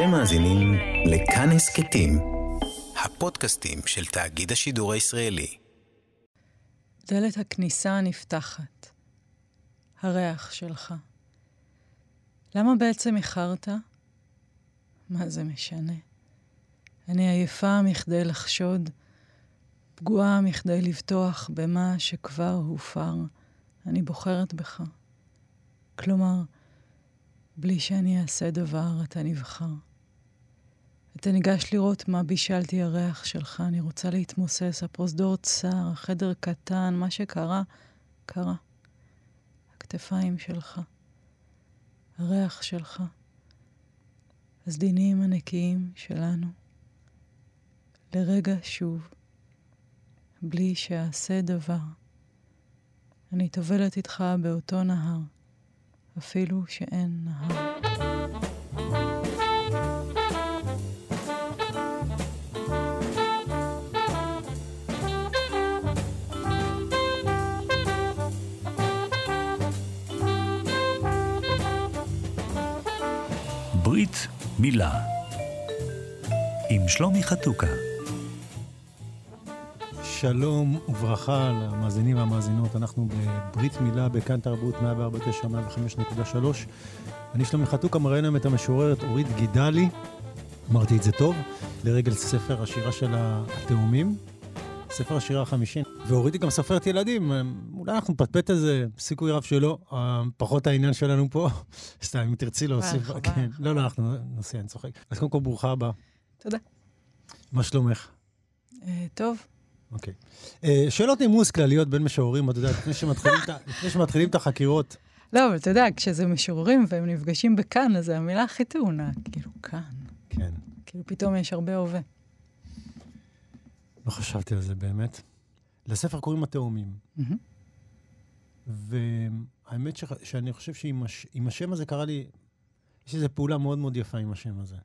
אתם מאזינים לכאן הסכתים, הפודקאסטים של תאגיד השידור הישראלי. דלת הכניסה נפתחת. הריח שלך. למה בעצם איחרת? מה זה משנה? אני עייפה מכדי לחשוד, פגועה מכדי לבטוח במה שכבר הופר. אני בוחרת בך. כלומר, בלי שאני אעשה דבר, אתה נבחר. אתה ניגש לראות מה בישלתי הריח שלך, אני רוצה להתמוסס, הפרוזדור צר, החדר קטן, מה שקרה, קרה. הכתפיים שלך, הריח שלך, הסדינים הנקיים שלנו. לרגע שוב, בלי שאעשה דבר. אני טובלת איתך באותו נהר, אפילו שאין נהר. ברית מילה עם שלומי חתוקה. שלום וברכה למאזינים והמאזינות, אנחנו בברית מילה בכאן תרבות 149, 105.3. אני שלומי חתוקה, מראיין היום את המשוררת אורית גידלי, אמרתי את זה טוב, לרגל ספר השירה של התאומים, ספר השירה החמישי. ואורית היא גם סופרת ילדים, אולי אנחנו נפטפט על זה, סיכוי רב שלא, פחות העניין שלנו פה. סתם, אם תרצי להוסיף, כן, לא, לא, אנחנו נוסע, אני צוחק. אז קודם כל, ברוכה הבאה. תודה. מה שלומך? אה, טוב. אוקיי. אה, שאלות נימוס כלליות בין משוררים, אתה יודע, לפני שמתחילים את החקירות. לא, אבל אתה יודע, כשזה משוררים והם נפגשים בכאן, אז זו המילה הכי טעונה, כאילו, כאן. כן. כאילו, פתאום יש הרבה הווה. לא חשבתי על זה באמת. לספר קוראים התאומים. והאמת ש... שאני חושב שעם הש... השם הזה קרה לי, יש איזו פעולה מאוד מאוד יפה עם השם הזה.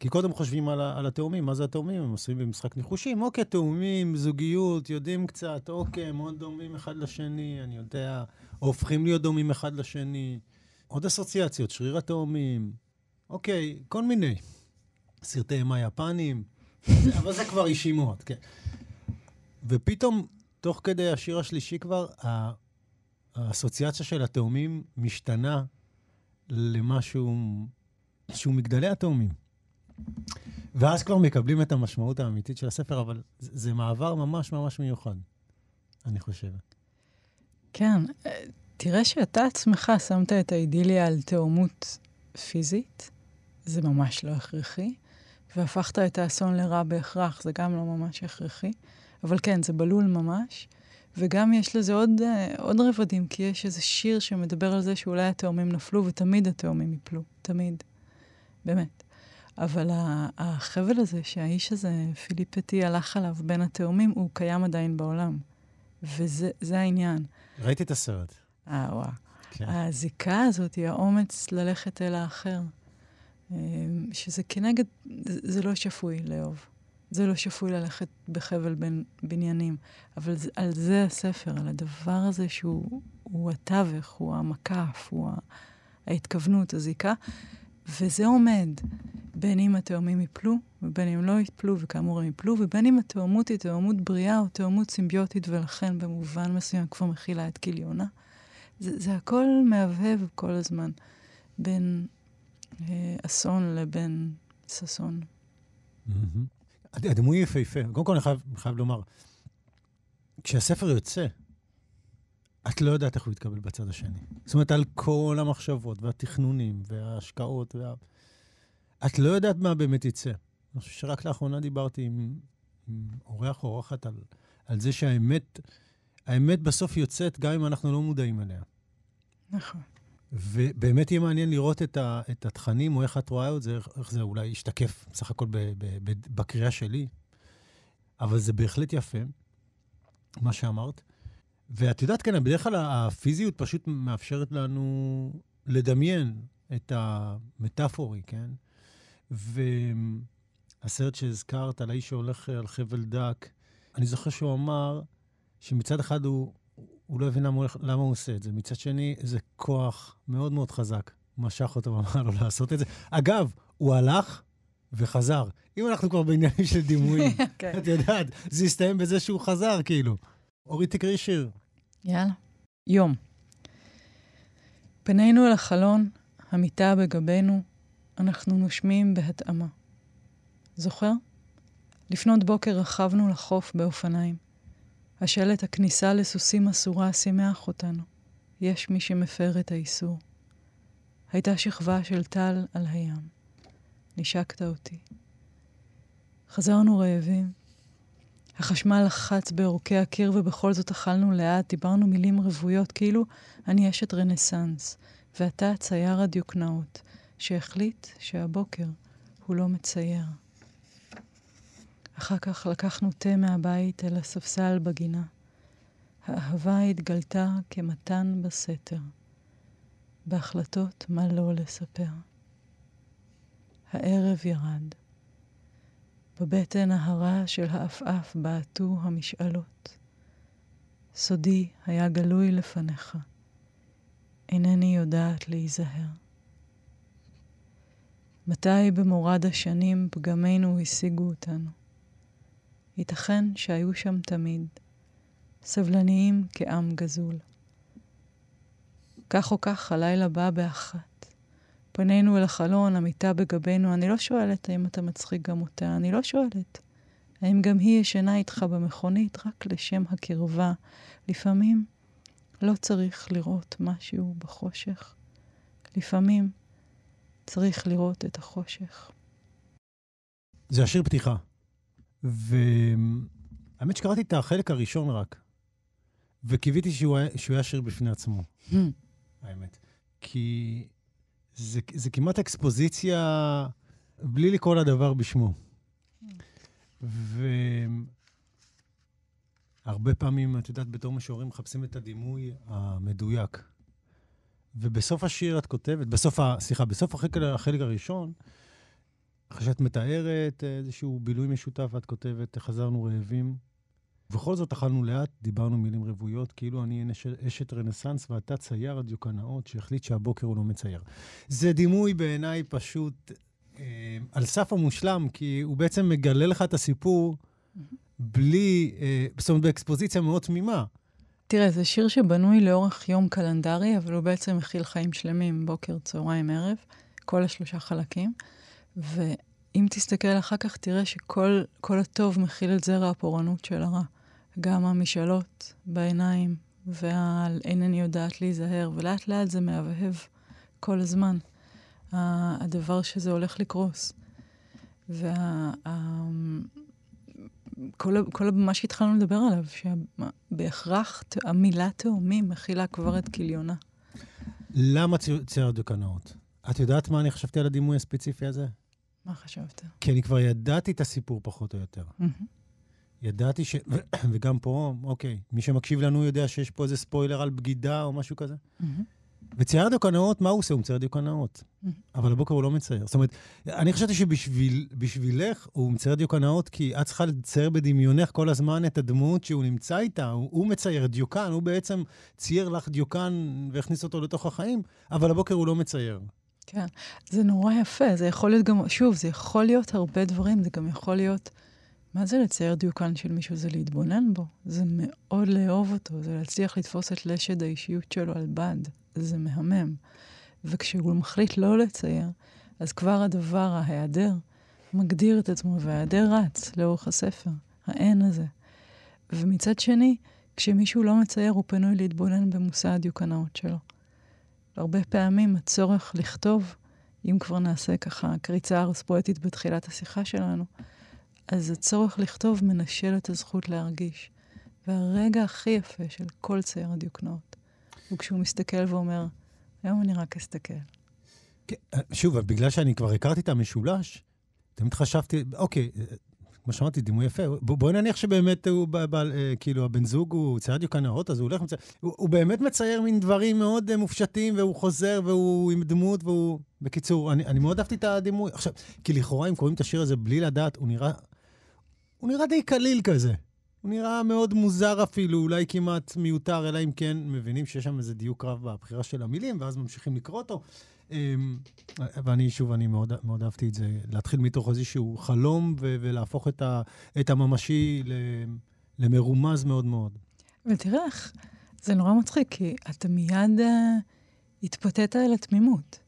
כי קודם חושבים על, על התאומים, מה זה התאומים? הם עושים במשחק ניחושים, אוקיי, תאומים, זוגיות, יודעים קצת, אוקיי, מאוד דומים אחד לשני, אני יודע, הופכים להיות דומים אחד לשני. עוד אסוציאציות, שריר התאומים, אוקיי, כל מיני. סרטי אימה יפנים, אבל זה כבר אישימות, כן. ופתאום, תוך כדי השיר השלישי כבר, האסוציאציה של התאומים משתנה למשהו שהוא מגדלי התאומים. ואז כבר מקבלים את המשמעות האמיתית של הספר, אבל זה, מעבר ממש ממש מיוחד, אני חושב. כן, תראה שאתה עצמך שמת את האידיליה על תאומות פיזית, זה ממש לא הכרחי, והפכת את האסון לרע בהכרח, זה גם לא ממש הכרחי. אבל כן, זה בלול ממש. וגם יש לזה עוד, uh, עוד רבדים, כי יש איזה שיר שמדבר על זה שאולי התאומים נפלו, ותמיד התאומים יפלו, תמיד. באמת. אבל החבל הזה שהאיש הזה, פיליפטי, הלך עליו בין התאומים, הוא קיים עדיין בעולם. וזה העניין. ראיתי את הסרט. אה, וואו. כן. הזיקה הזאת היא האומץ ללכת אל האחר. אה, שזה כנגד, זה לא שפוי לאהוב. זה לא שפוי ללכת בחבל בין בניינים. אבל זה, על זה הספר, על הדבר הזה שהוא הוא התווך, הוא המקף, הוא ההתכוונות, הזיקה, וזה עומד. בין אם התאומים יפלו, ובין אם לא יפלו, וכאמור הם יפלו, ובין אם התאומות היא תאומות בריאה או תאומות סימביוטית, ולכן במובן מסוים כבר מכילה את כליונה. זה, זה הכל מהבהב כל הזמן, בין אסון לבין ששון. הדימוי יפהפה. קודם כל, אני חייב, חייב לומר, כשהספר יוצא, את לא יודעת איך הוא יתקבל בצד השני. זאת אומרת, על כל המחשבות והתכנונים וההשקעות, וה... את לא יודעת מה באמת יצא. אני חושב שרק לאחרונה דיברתי עם, עם אורח או אורחת על, על זה שהאמת, האמת בסוף יוצאת גם אם אנחנו לא מודעים אליה. נכון. ובאמת יהיה מעניין לראות את, ה, את התכנים, או איך את רואה את זה, איך זה אולי ישתקף בסך הכל ב, ב, ב, בקריאה שלי. אבל זה בהחלט יפה, מה שאמרת. ואת יודעת, כן, בדרך כלל הפיזיות פשוט מאפשרת לנו לדמיין את המטאפורי, כן? והסרט שהזכרת על האיש שהולך על חבל דק, אני זוכר שהוא אמר שמצד אחד הוא, הוא לא הבין למה, למה הוא עושה את זה. מצד שני, איזה כוח מאוד מאוד חזק משך אותו ואמר לו לעשות את זה. אגב, הוא הלך וחזר. אם אנחנו כבר בעניינים של דימויים, כן. את יודעת, זה הסתיים בזה שהוא חזר, כאילו. אורי תקראי שיר. יאללה. יום. פנינו אל החלון, המיטה בגבנו, אנחנו נושמים בהתאמה. זוכר? לפנות בוקר רכבנו לחוף באופניים. השלט הכניסה לסוסים אסורה שימח אותנו. יש מי שמפר את האיסור. הייתה שכבה של טל על הים. נשקת אותי. חזרנו רעבים. החשמל לחץ בעורקי הקיר ובכל זאת אכלנו לאט, דיברנו מילים רוויות, כאילו אני אשת רנסאנס, ואתה צייר הדיוקנאות, שהחליט שהבוקר הוא לא מצייר. אחר כך לקחנו תה מהבית אל הספסל בגינה. האהבה התגלתה כמתן בסתר. בהחלטות מה לא לספר. הערב ירד. בבטן ההרה של העפעף בעטו המשאלות. סודי היה גלוי לפניך. אינני יודעת להיזהר. מתי במורד השנים פגמינו השיגו אותנו? ייתכן שהיו שם תמיד, סבלניים כעם גזול. כך או כך הלילה בא באחת. פנינו אל החלון, המיטה בגבנו, אני לא שואלת האם אתה מצחיק גם אותה, אני לא שואלת. האם גם היא ישנה איתך במכונית רק לשם הקרבה? לפעמים לא צריך לראות משהו בחושך. לפעמים צריך לראות את החושך. זה השיר פתיחה. והאמת שקראתי את החלק הראשון רק, וקיוויתי שהוא היה, שהוא היה שיר בפני עצמו, האמת. כי זה, זה כמעט אקספוזיציה בלי לקרוא לדבר בשמו. והרבה פעמים, את יודעת, בתור משוררים מחפשים את הדימוי המדויק. ובסוף השיר את כותבת, בסוף, סליחה, בסוף החלק, החלק הראשון, אחרי שאת מתארת איזשהו בילוי משותף, את כותבת, חזרנו רעבים. ובכל זאת אכלנו לאט, דיברנו מילים רוויות, כאילו אני אשת רנסאנס ואתה צייר הדיוקנאות שהחליט שהבוקר הוא לא מצייר. זה דימוי בעיניי פשוט אה, על סף המושלם, כי הוא בעצם מגלה לך את הסיפור בלי, אה, זאת אומרת, באקספוזיציה מאוד תמימה. תראה, זה שיר שבנוי לאורך יום קלנדרי, אבל הוא בעצם מכיל חיים שלמים, בוקר, צהריים, ערב, כל השלושה חלקים. ואם תסתכל אחר כך, תראה שכל הטוב מכיל את זרע הפורענות של הרע. גם המשאלות בעיניים, וה"אינני אינני יודעת להיזהר", ולאט לאט זה מהבהב כל הזמן, הדבר שזה הולך לקרוס. וה... כל, כל מה שהתחלנו לדבר עליו, שבהכרח המילה תאומים מכילה כבר את כליונה. למה צייר דוקנאות? את יודעת מה אני חשבתי על הדימוי הספציפי הזה? מה חשבת? כי אני כבר ידעתי את הסיפור פחות או יותר. Mm-hmm. ידעתי ש... וגם פה, אוקיי, מי שמקשיב לנו יודע שיש פה איזה ספוילר על בגידה או משהו כזה. Mm-hmm. וצייר דיוקנאות, מה הוא עושה? הוא מצייר דיוקנאות. Mm-hmm. אבל הבוקר הוא לא מצייר. זאת אומרת, אני חשבתי שבשבילך הוא מצייר דיוקנאות, כי את צריכה לצייר בדמיונך כל הזמן את הדמות שהוא נמצא איתה. הוא, הוא מצייר דיוקן, הוא בעצם צייר לך דיוקן והכניס אותו לתוך החיים, אבל הבוקר הוא לא מצייר. כן, זה נורא יפה. זה יכול להיות גם, שוב, זה יכול להיות הרבה דברים, זה גם יכול להיות... מה זה לצייר דיוקן של מישהו? זה להתבונן בו. זה מאוד לאהוב אותו, זה להצליח לתפוס את לשד האישיות שלו על בד. זה מהמם. וכשהוא מחליט לא לצייר, אז כבר הדבר, ההיעדר, מגדיר את עצמו, וההיעדר רץ לאורך הספר, האין הזה. ומצד שני, כשמישהו לא מצייר, הוא פנוי להתבונן במושא הדיוקנאות שלו. הרבה פעמים הצורך לכתוב, אם כבר נעשה ככה קריצה ארס פואטית בתחילת השיחה שלנו, אז הצורך לכתוב מנשל את הזכות להרגיש. והרגע הכי יפה של כל צייר הדיוקנאות הוא כשהוא מסתכל ואומר, היום אני רק אסתכל. כן, שוב, בגלל שאני כבר הכרתי את המשולש, תמיד חשבתי, אוקיי, כמו שאמרתי, דימוי יפה. בואי נניח שבאמת הוא, ב, ב, אה, כאילו, הבן זוג הוא צייר דיוקנאות, אז הוא הולך ומצייר, הוא, הוא באמת מצייר מין דברים מאוד אה, מופשטים, והוא חוזר, והוא עם דמות, והוא... בקיצור, אני, אני מאוד אהבתי את הדימוי. עכשיו, כי לכאורה, אם קוראים את השיר הזה בלי לדעת, הוא נראה הוא נראה די קליל כזה. הוא נראה מאוד מוזר אפילו, אולי כמעט מיותר, אלא אם כן מבינים שיש שם איזה דיוק רב בבחירה של המילים, ואז ממשיכים לקרוא אותו. אמ, ואני, שוב, אני מאוד, מאוד אהבתי את זה, להתחיל מתוך איזשהו חלום ו- ולהפוך את, ה- את הממשי למרומז מאוד מאוד. ותראה איך, זה נורא מצחיק, כי אתה מיד uh, התפתית אל התמימות.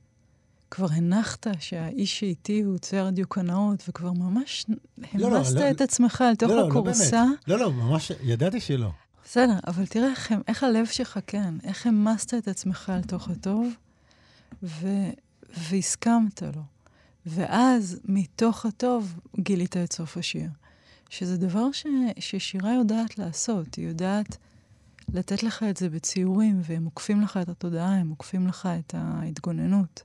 כבר הנחת שהאיש שאיתי הוא צויר דיוקנאות, וכבר ממש לא, המסת לא, את לא, עצמך אל תוך לא, הכורסה. לא, לא, לא, ממש, ידעתי שלא. בסדר, אבל תראה איך, איך הלב שלך כן, איך המסת את עצמך אל תוך הטוב, ו, והסכמת לו. ואז, מתוך הטוב, גילית את סוף השיר. שזה דבר ש, ששירה יודעת לעשות, היא יודעת לתת לך את זה בציורים, והם עוקפים לך את התודעה, הם עוקפים לך את ההתגוננות.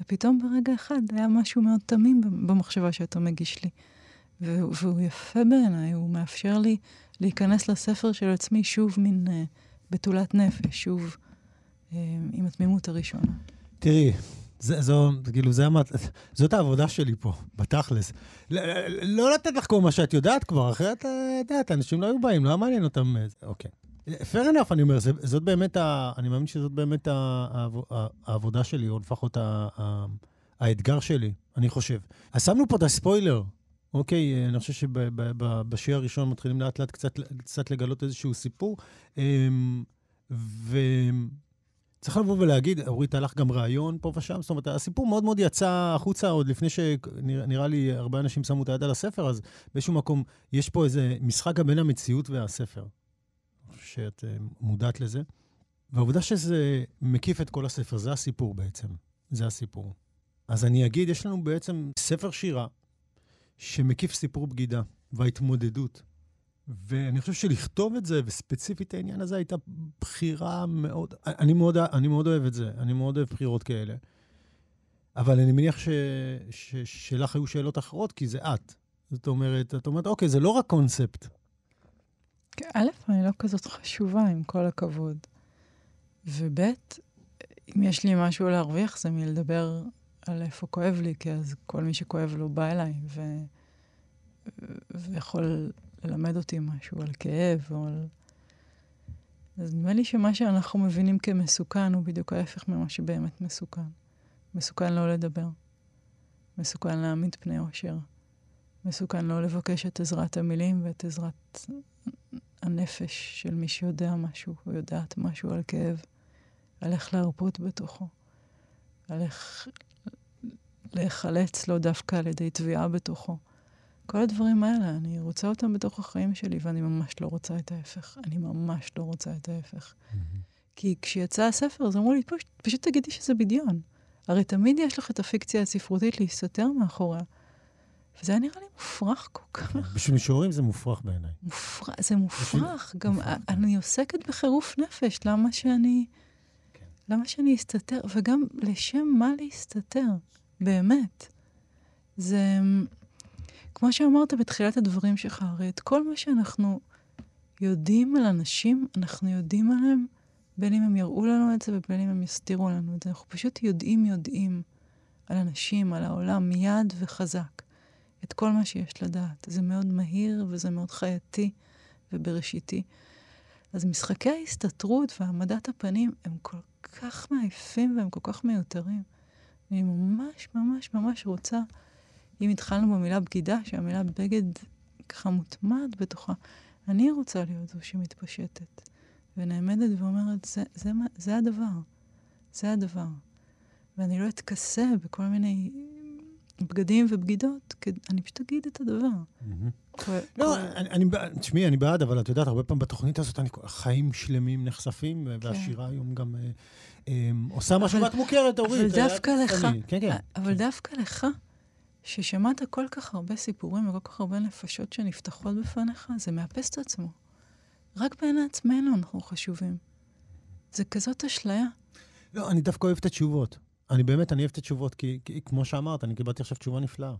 ופתאום ברגע אחד היה משהו מאוד תמים במחשבה שאתה מגיש לי. והוא יפה בעיניי, הוא מאפשר לי להיכנס לספר של עצמי שוב מין uh, בתולת נפש, שוב uh, עם התמימות הראשונה. תראי, זה, זו, כאילו, זה המת... זאת העבודה שלי פה, בתכלס. לא, לא לתת לך כל מה שאת יודעת כבר, אחרת, את יודעת, אנשים לא היו באים, לא היה מעניין אותם. אוקיי. fair enough, אני אומר, זאת באמת, ה, אני מאמין שזאת באמת ה, העבודה שלי, או לפחות ה, ה, האתגר שלי, אני חושב. אז שמנו פה את הספוילר, אוקיי? אני חושב שבשיר הראשון מתחילים לאט לאט קצת, קצת לגלות איזשהו סיפור. אמ, וצריך לבוא ולהגיד, אורית, הלך גם ראיון פה ושם, זאת אומרת, הסיפור מאוד מאוד יצא החוצה עוד לפני שנראה לי הרבה אנשים שמו את היד על הספר, אז באיזשהו מקום יש פה איזה משחק בין המציאות והספר. שאת אה, מודעת לזה. והעובדה שזה מקיף את כל הספר, זה הסיפור בעצם. זה הסיפור. אז אני אגיד, יש לנו בעצם ספר שירה שמקיף סיפור בגידה וההתמודדות. ואני חושב שלכתוב את זה, וספציפית העניין הזה, הייתה בחירה מאוד... אני מאוד, אני מאוד אוהב את זה, אני מאוד אוהב בחירות כאלה. אבל אני מניח ש, ש, שלך היו שאלות אחרות, כי זה את. זאת אומרת, את אומרת, אוקיי, זה לא רק קונספט, א', אני לא כזאת חשובה, עם כל הכבוד. וב', אם יש לי משהו להרוויח, זה מלדבר על איפה כואב לי, כי אז כל מי שכואב לו בא אליי, ו... ויכול ללמד אותי משהו על כאב או על... אז נדמה לי שמה שאנחנו מבינים כמסוכן הוא בדיוק ההפך ממה שבאמת מסוכן. מסוכן לא לדבר. מסוכן להעמיד פני אושר. מסוכן לא לבקש את עזרת המילים ואת עזרת הנפש של מי שיודע משהו, או יודעת משהו על כאב, על איך להרפות בתוכו, על איך להיחלץ לו דווקא על ידי תביעה בתוכו. כל הדברים האלה, אני רוצה אותם בתוך החיים שלי, ואני ממש לא רוצה את ההפך. אני ממש לא רוצה את ההפך. Mm-hmm. כי כשיצא הספר, אז אמרו לי, פשוט, פשוט תגידי שזה בדיון. הרי תמיד יש לך את הפיקציה הספרותית להסתתר מאחוריה. וזה היה נראה לי מופרך כל כך. בשביל משוררים זה מופרך בעיניי. מופרך, זה מופרך. גם מופרך. אני עוסקת בחירוף נפש, למה שאני... כן. למה שאני אסתתר? וגם לשם מה להסתתר, באמת. זה... כמו שאמרת בתחילת הדברים שלך, הרי את כל מה שאנחנו יודעים על אנשים, אנחנו יודעים עליהם, בין אם הם יראו לנו את זה ובין אם הם יסתירו לנו את זה. אנחנו פשוט יודעים יודעים על אנשים, על העולם, מיד וחזק. את כל מה שיש לדעת. זה מאוד מהיר וזה מאוד חייתי ובראשיתי. אז משחקי ההסתתרות והעמדת הפנים הם כל כך מעייפים והם כל כך מיותרים. אני ממש ממש ממש רוצה, אם התחלנו במילה בגידה, שהמילה בגד ככה מוטמעת בתוכה, אני רוצה להיות זו שמתפשטת ונעמדת ואומרת, זה, זה, זה הדבר, זה הדבר. ואני לא אתכסה בכל מיני בגדים ובגידות, אני פשוט אגיד את הדבר. לא, תשמעי, אני בעד, אבל את יודעת, הרבה פעמים בתוכנית הזאת, חיים שלמים נחשפים, כן. והשירה היום גם אה, אה, עושה משהו ואת מוכרת, אורית. אבל דווקא לך, כן, כן. אבל דווקא לך, ששמעת כל כך הרבה סיפורים וכל כך הרבה נפשות שנפתחות בפניך, זה מאפס את עצמו. רק בעיני עצמנו אנחנו חשובים. זה כזאת אשליה. לא, אני דווקא אוהב את התשובות. אני באמת, אני אוהב את התשובות, כי, כי כמו שאמרת, אני קיבלתי עכשיו תשובה נפלאה.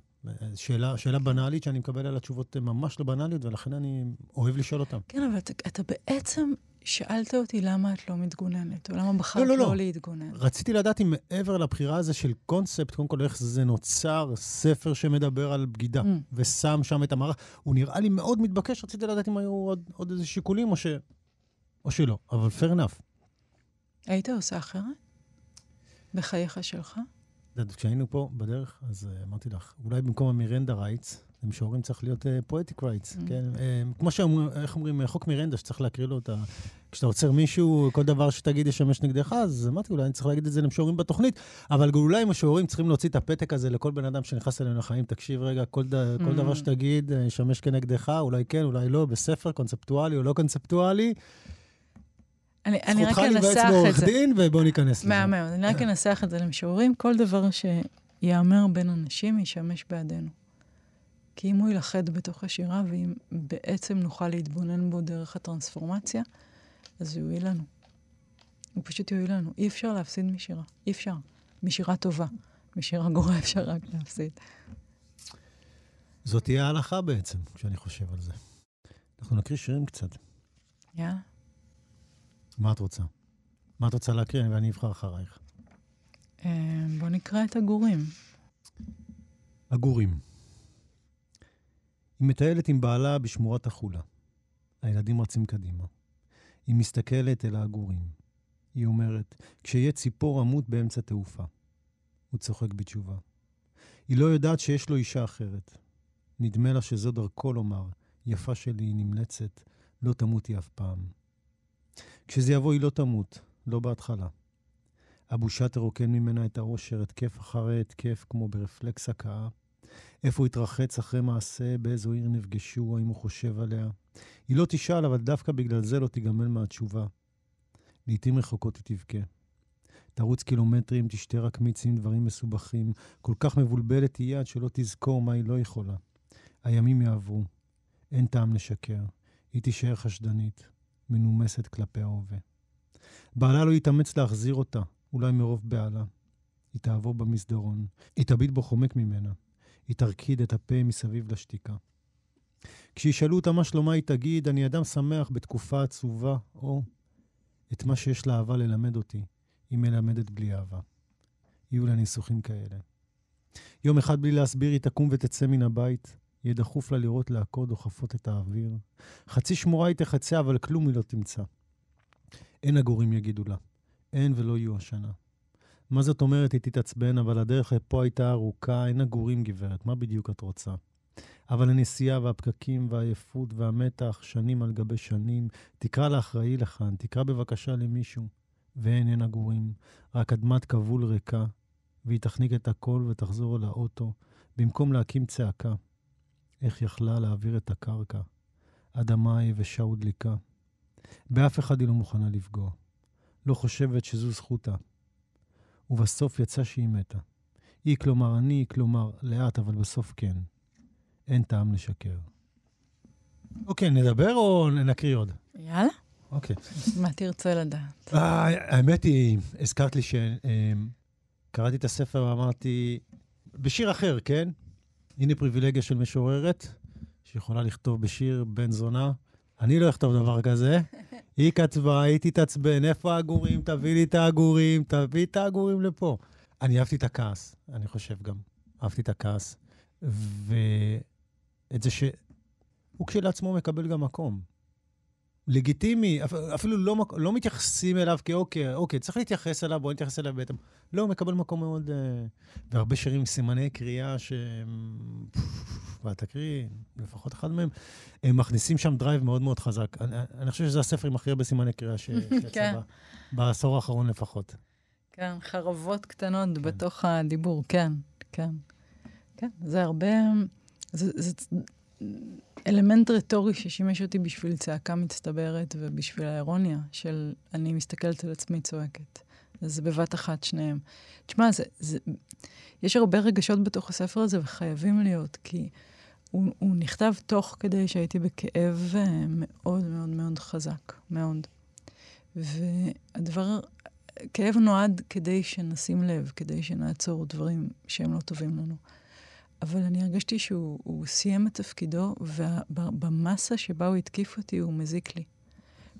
שאלה, שאלה בנאלית שאני מקבל על התשובות ממש לא בנאליות, ולכן אני אוהב לשאול אותן. כן, אבל אתה, אתה בעצם שאלת אותי למה את לא מתגוננת, או למה בחרת לא, לא, לא. לא להתגונן. רציתי לדעת אם מעבר לבחירה הזו של קונספט, קודם כל איך זה נוצר ספר שמדבר על בגידה, mm. ושם שם את המערך, הוא נראה לי מאוד מתבקש, רציתי לדעת אם היו עוד, עוד איזה שיקולים או, ש... או שלא, אבל fair enough. היית עושה אחרת? בחייך שלך? כשהיינו פה בדרך, אז uh, אמרתי לך, אולי במקום ה Miranda rights, למשוררים צריך להיות poetic uh, rights, mm. כן? Uh, כמו שאומרים, איך אומרים, חוק מירנדה, שצריך להקריא לו את ה... כשאתה עוצר מישהו, כל דבר שתגיד ישמש נגדך, אז אמרתי, אולי אני צריך להגיד את זה למשוררים בתוכנית, אבל אולי משוררים צריכים להוציא את הפתק הזה לכל בן אדם שנכנס אלינו לחיים, תקשיב רגע, כל, ד... mm. כל דבר שתגיד ישמש כנגדך, אולי כן, אולי לא, בספר קונספטואלי או לא קונספטואלי. אני, אני רק אנסח את זה. זכותך להיוועץ בעורך דין, ובואו ניכנס לזה. מהמם, אני רק אנסח את זה למשוררים. כל דבר שיאמר בין אנשים ישמש בעדנו. כי אם הוא ילכד בתוך השירה, ואם בעצם נוכל להתבונן בו דרך הטרנספורמציה, אז הוא יועיל לנו. הוא פשוט יועיל לנו. אי אפשר להפסיד משירה. אי אפשר. משירה טובה. משירה גרועה אפשר רק להפסיד. זאת תהיה ההלכה בעצם, כשאני חושב על זה. אנחנו נקריא שירים קצת. יאללה. מה את רוצה? מה את רוצה להקריא ואני אבחר אחרייך? אה, בוא נקרא את הגורים. הגורים. היא מטיילת עם בעלה בשמורת החולה. הילדים רצים קדימה. היא מסתכלת אל העגורים. היא אומרת, כשיהיה ציפור עמות באמצע תעופה. הוא צוחק בתשובה. היא לא יודעת שיש לו אישה אחרת. נדמה לה שזו דרכו לומר, יפה שלי, נמלצת, לא תמותי אף פעם. כשזה יבוא היא לא תמות, לא בהתחלה. הבושה תרוקן ממנה את האושר, התקף אחרי התקף, כמו ברפלקס הכאה. איפה הוא התרחץ אחרי מעשה, באיזו עיר נפגשו, האם הוא חושב עליה. היא לא תשאל, אבל דווקא בגלל זה לא תיגמל מהתשובה. לעתים רחוקות היא תבכה. תרוץ קילומטרים, תשתה רק מיץ עם דברים מסובכים. כל כך מבולבלת תהיה עד שלא תזכור מה היא לא יכולה. הימים יעברו. אין טעם לשקר. היא תישאר חשדנית. מנומסת כלפי ההווה. בעלה לא יתאמץ להחזיר אותה, אולי מרוב בעלה. היא תעבור במסדרון, היא תביט בו חומק ממנה, היא תרקיד את הפה מסביב לשתיקה. כשישאלו אותה מה שלומה, היא תגיד, אני אדם שמח בתקופה עצובה, או את מה שיש לאהבה ללמד אותי, היא מלמדת בלי אהבה. יהיו לה ניסוחים כאלה. יום אחד בלי להסביר, היא תקום ותצא מן הבית, יהיה דחוף לה לראות להקות דוחפות את האוויר. חצי שמורה היא תחצה, אבל כלום היא לא תמצא. אין הגורים יגידו לה. אין ולא יהיו השנה. מה זאת אומרת היא תתעצבן, אבל הדרך לפה הייתה ארוכה, אין הגורים, גברת, מה בדיוק את רוצה? אבל הנסיעה והפקקים והעייפות והמתח, שנים על גבי שנים, תקרא לאחראי לכאן, תקרא בבקשה למישהו. ואין אין הגורים, רק אדמת כבול ריקה, והיא תחניק את הכל ותחזור אל האוטו, במקום להקים צעקה. איך יכלה להעביר את הקרקע. אדמה יבשה ודליקה. באף אחד היא לא מוכנה לפגוע. לא חושבת שזו זכותה. ובסוף יצא שהיא מתה. היא כלומר אני, כלומר לאט, אבל בסוף כן. אין טעם לשקר. אוקיי, נדבר או נקריא עוד? יאללה. אוקיי. מה תרצה לדעת? אה, האמת היא, הזכרת לי שקראתי את הספר ואמרתי, בשיר אחר, כן? הנה פריבילגיה של משוררת, שיכולה לכתוב בשיר בן זונה. אני לא אכתוב דבר כזה. היא כתבה, היא תתעצבן, איפה העגורים? תביא לי את העגורים, תביא את העגורים לפה. אני אהבתי את הכעס, אני חושב גם. אהבתי את הכעס. ואת זה שהוא כשלעצמו מקבל גם מקום. לגיטימי, אפילו לא, לא מתייחסים אליו כאוקיי, אוקיי, צריך להתייחס אליו, בוא נתייחס אליו בעצם. לא, הוא מקבל מקום מאוד... אה, והרבה שירים עם סימני קריאה שהם... ותקריא, לפחות אחד מהם, הם מכניסים שם drive מאוד מאוד חזק. אני, אני חושב שזה הספר עם הכי הרבה סימני קריאה שיצא כן. בעשור האחרון לפחות. כן, חרבות קטנות כן. בתוך הדיבור, כן, כן. כן, זה הרבה... זה, זה אלמנט רטורי ששימש אותי בשביל צעקה מצטברת ובשביל האירוניה של אני מסתכלת על עצמי צועקת. אז בבת אחת שניהם. תשמע, זה, זה, יש הרבה רגשות בתוך הספר הזה וחייבים להיות, כי הוא, הוא נכתב תוך כדי שהייתי בכאב אה, מאוד מאוד מאוד חזק, מאוד. והדבר, כאב נועד כדי שנשים לב, כדי שנעצור דברים שהם לא טובים לנו. אבל אני הרגשתי שהוא סיים את תפקידו, ובמסה שבה הוא התקיף אותי, הוא מזיק לי.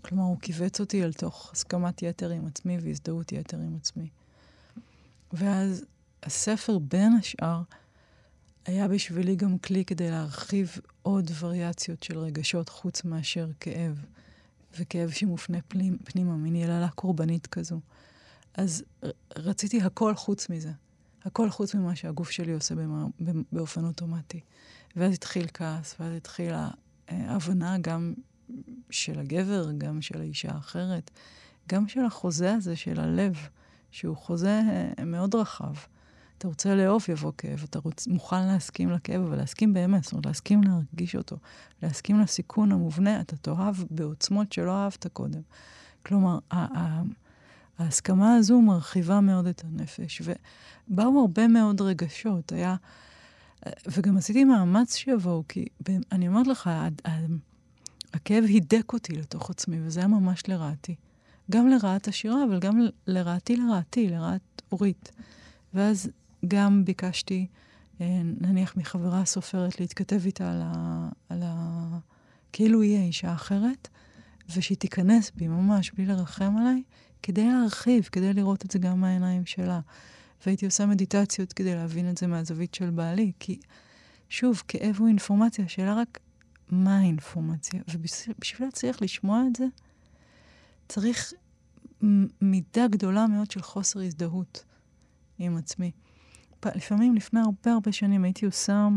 כלומר, הוא כיווץ אותי אל תוך הסכמת יתר עם עצמי והזדהות יתר עם עצמי. ואז הספר, בין השאר, היה בשבילי גם כלי כדי להרחיב עוד וריאציות של רגשות חוץ מאשר כאב, וכאב שמופנה פנים, פנימה, מין יללה קורבנית כזו. אז רציתי הכל חוץ מזה. הכל חוץ ממה שהגוף שלי עושה במה, באופן אוטומטי. ואז התחיל כעס, ואז התחילה הבנה גם של הגבר, גם של האישה האחרת, גם של החוזה הזה של הלב, שהוא חוזה מאוד רחב. אתה רוצה לאהוב, יבוא כאב. אתה רוצ, מוכן להסכים לכאב, אבל להסכים באמת, זאת אומרת, להסכים להרגיש אותו, להסכים לסיכון המובנה, אתה תאהב בעוצמות שלא אהבת קודם. כלומר, ההסכמה הזו מרחיבה מאוד את הנפש, ובאו הרבה מאוד רגשות. היה... וגם עשיתי מאמץ שיבואו, כי אני אומרת לך, הכאב הידק אותי לתוך עצמי, וזה היה ממש לרעתי. גם לרעת השירה, אבל גם לרעתי לרעתי, לרעת אורית. ואז גם ביקשתי, אה, נניח מחברה סופרת, להתכתב איתה על ה... על ה... כאילו היא אישה אחרת, ושהיא תיכנס בי ממש בלי לרחם עליי, כדי להרחיב, כדי לראות את זה גם מהעיניים שלה. והייתי עושה מדיטציות כדי להבין את זה מהזווית של בעלי, כי שוב, כאב הוא אינפורמציה, השאלה רק מה האינפורמציה. ובשביל להצליח לשמוע את זה, צריך מידה גדולה מאוד של חוסר הזדהות עם עצמי. לפעמים, לפני הרבה הרבה שנים, הייתי עושה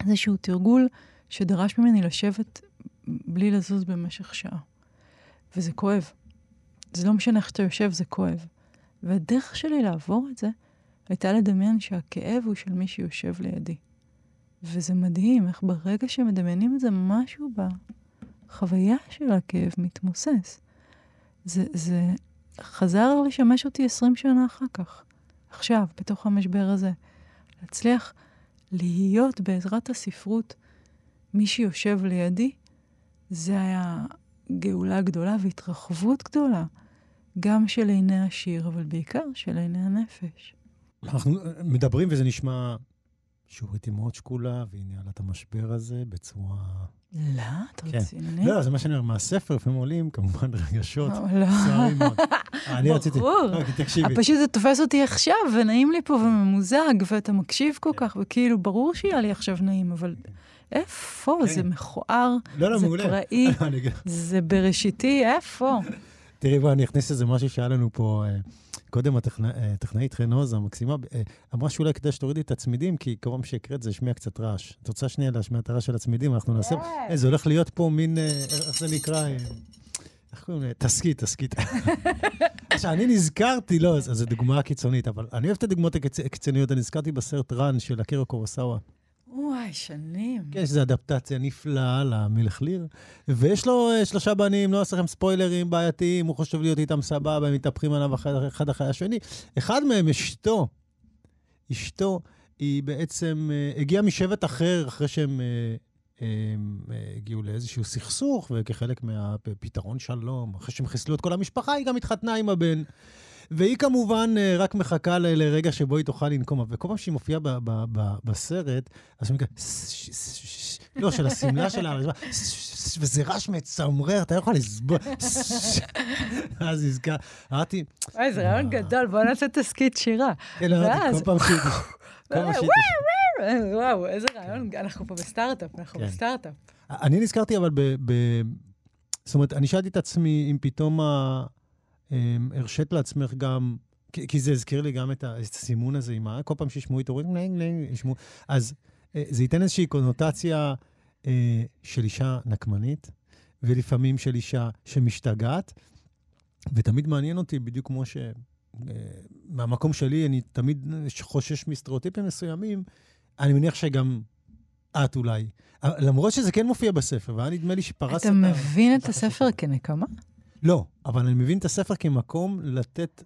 איזשהו תרגול שדרש ממני לשבת בלי לזוז במשך שעה. וזה כואב. זה לא משנה איך שאתה יושב, זה כואב. והדרך שלי לעבור את זה הייתה לדמיין שהכאב הוא של מי שיושב לידי. וזה מדהים איך ברגע שמדמיינים את זה, משהו בחוויה של הכאב מתמוסס. זה, זה חזר לשמש אותי 20 שנה אחר כך. עכשיו, בתוך המשבר הזה. להצליח להיות בעזרת הספרות מי שיושב לידי, זה היה גאולה גדולה והתרחבות גדולה, גם של עיני השיר, אבל בעיקר של עיני הנפש. אנחנו מדברים וזה נשמע שאורית היא מאוד שקולה, והיא ניהלה את המשבר הזה בצורה... לא, אתה כן. רציני? לא, זה מה שאני אומר, מהספר לפעמים עולים, כמובן רגשות לא. סוערים מאוד. אני רציתי... ברור. תקשיבי. פשוט זה תופס אותי עכשיו, ונעים לי פה וממוזג, ואתה מקשיב כל כך, וכאילו, ברור שיהיה לי עכשיו נעים, אבל איפה? זה כן. מכוער, לא, זה פראי, זה בראשיתי, איפה? תראי, בואי, אני אכניס איזה משהו שהיה לנו פה... אה, קודם הטכנאית חן עוז המקסימה אה, אמרה שאולי כדאי שתורידי את הצמידים, כי כל פעם שהקראת זה השמיע קצת רעש. את רוצה שנייה להשמיע את הרעש של הצמידים? אנחנו נעשה... אה, זה הולך להיות פה מין, אה, איך זה נקרא? איך קוראים לזה? תסכית, תסכית. עכשיו, אני נזכרתי, לא, זו דוגמה קיצונית, אבל אני אוהב את הדוגמאות הקיצוניות. אני נזכרתי בסרט רן של אקירו קורוסאווה. וואי, שנים. כן, שזו אדפטציה נפלאה למלך ליר. ויש לו uh, שלושה בנים, לא אעשה לכם ספוילרים בעייתיים, הוא חושב להיות איתם סבבה, הם מתהפכים עליו אחד אחרי השני. אחד מהם, אשתו, אשתו, היא בעצם uh, הגיעה משבט אחר, אחרי שהם uh, הם, uh, הגיעו לאיזשהו סכסוך, וכחלק מהפתרון שלום, אחרי שהם חיסלו את כל המשפחה, היא גם התחתנה עם הבן. והיא כמובן אה, רק מחכה לרגע שבו היא תוכל לנקום. וכל פעם שהיא מופיעה בסרט, אז היא לא, של השמלה שלה, וזה רעש מצמרר, אתה לא יכול לסבול. אז נזכר, אמרתי... וואי, זה רעיון גדול, בוא נעשה תסכית שירה. כן, אמרתי, כל פעם שהיא... וואו, איזה רעיון, אנחנו פה בסטארט-אפ, אנחנו כן. בסטארט-אפ. אני נזכרתי אבל ב... זאת אומרת, אני שאלתי את עצמי אם פתאום אמ, הרשית לעצמך גם, כי, זה הזכיר לי גם את הסימון הזה עם. כל פעם שישמעו את אורית, ישמעו. אז אה, זה ייתן איזושהי קונוטציה אה, של אישה נקמנית, ולפעמים של אישה שמשתגעת, ותמיד מעניין אותי, בדיוק כמו ש... אה, מהמקום שלי, אני תמיד חושש מסטריאוטיפים מסוימים, אני מניח שגם את אולי. למרות שזה כן מופיע בספר, והיה נדמה לי שפרסת... אתה מבין את הספר כנקמה? לא, אבל אני מבין את הספר כמקום לתת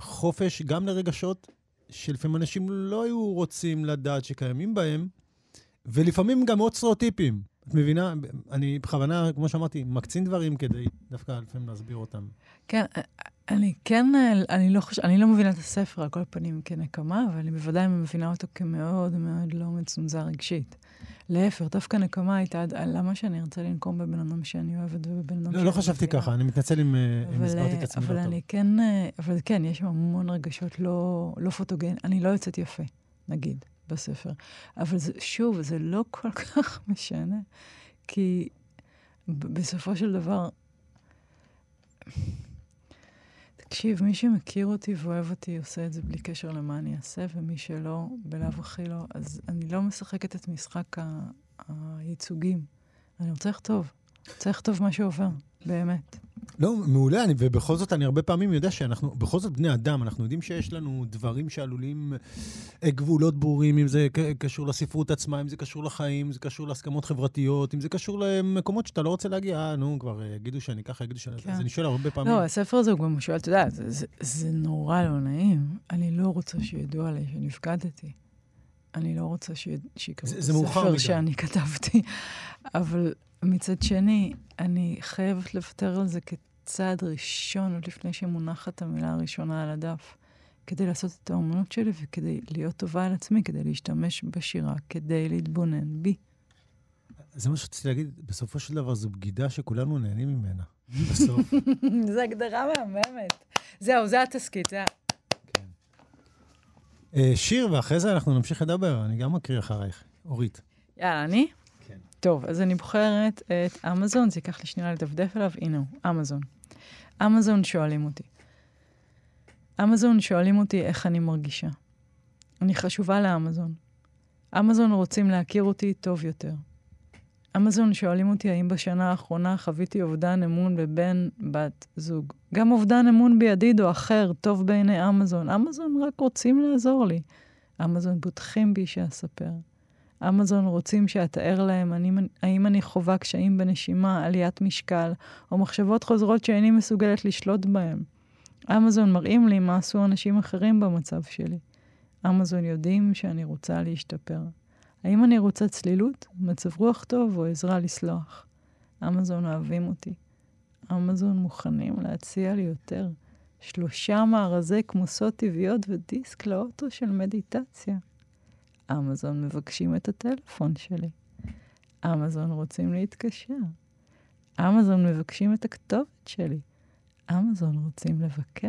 חופש גם לרגשות שלפעמים אנשים לא היו רוצים לדעת שקיימים בהם, ולפעמים גם עוד סטריאוטיפים. את מבינה? אני בכוונה, כמו שאמרתי, מקצין דברים כדי דווקא לפעמים להסביר אותם. כן, אני כן, אני לא, חושב, אני לא מבינה את הספר על כל פנים כנקמה, אבל אני בוודאי מבינה אותו כמאוד מאוד לא מצונזר רגשית. להפך, דווקא נקמה הייתה, למה שאני ארצה לנקום בבן אדם שאני אוהבת ובבן אדם לא, לא חשבתי ככה, אני מתנצל אם אה, הסברתי את עצמי לא טוב. אבל אני כן, אה, אבל כן, יש שם המון רגשות לא, לא פוטוגן, אני לא יוצאת יפה, נגיד, בספר. אבל זה, שוב, זה לא כל כך משנה, כי בסופו של דבר, תקשיב, מי שמכיר אותי ואוהב אותי עושה את זה בלי קשר למה אני אעשה, ומי שלא, בלאו הכי לא. אז אני לא משחקת את משחק. הייצוגים. אני רוצה לכתוב. רוצה לכתוב מה שעובר, באמת. לא, מעולה, אני, ובכל זאת אני הרבה פעמים יודע שאנחנו, בכל זאת בני אדם, אנחנו יודעים שיש לנו דברים שעלולים, אה, גבולות ברורים, אם זה קשור לספרות עצמה, אם זה קשור לחיים, אם זה קשור להסכמות חברתיות, אם זה קשור למקומות שאתה לא רוצה להגיע, אה, נו, כבר יגידו שאני ככה, יגידו שאני... כן. אז אני שואל הרבה פעמים... לא, הספר הזה הוא גם שואל, אתה יודע, זה, זה, זה נורא לא נעים. אני לא רוצה שידעו עליי שנפקדתי. אני לא רוצה שיקראו את הספר שאני כתבתי, אבל מצד שני, אני חייבת לוותר על זה כצעד ראשון, עוד לפני שמונחת המילה הראשונה על הדף, כדי לעשות את האומנות שלי וכדי להיות טובה על עצמי, כדי להשתמש בשירה, כדי להתבונן בי. זה מה שרציתי להגיד, בסופו של דבר זו בגידה שכולנו נהנים ממנה, בסוף. זו הגדרה מהממת. זהו, זה התסכית, זה שיר, ואחרי זה אנחנו נמשיך לדבר, אני גם אקריא אחרייך. אורית. יאללה, אני? טוב, אז אני בוחרת את אמזון, זה ייקח לי שנייה לדפדף עליו, הנה הוא, אמזון. אמזון שואלים אותי. אמזון שואלים אותי איך אני מרגישה. אני חשובה לאמזון. אמזון רוצים להכיר אותי טוב יותר. אמזון שואלים אותי האם בשנה האחרונה חוויתי אובדן אמון בבן, בת, זוג. גם אובדן אמון בידיד או אחר טוב בעיני אמזון. אמזון רק רוצים לעזור לי. אמזון בוטחים בי שאספר. אמזון רוצים שאתאר להם אני, האם אני חווה קשיים בנשימה, עליית משקל, או מחשבות חוזרות שאיני מסוגלת לשלוט בהם. אמזון מראים לי מה עשו אנשים אחרים במצב שלי. אמזון יודעים שאני רוצה להשתפר. האם אני רוצה צלילות, מצב רוח טוב או עזרה לסלוח? אמזון אוהבים אותי. אמזון מוכנים להציע לי יותר. שלושה מארזי כמוסות טבעיות ודיסק לאוטו של מדיטציה. אמזון מבקשים את הטלפון שלי. אמזון רוצים להתקשר. אמזון מבקשים את הכתובת שלי. אמזון רוצים לבקר.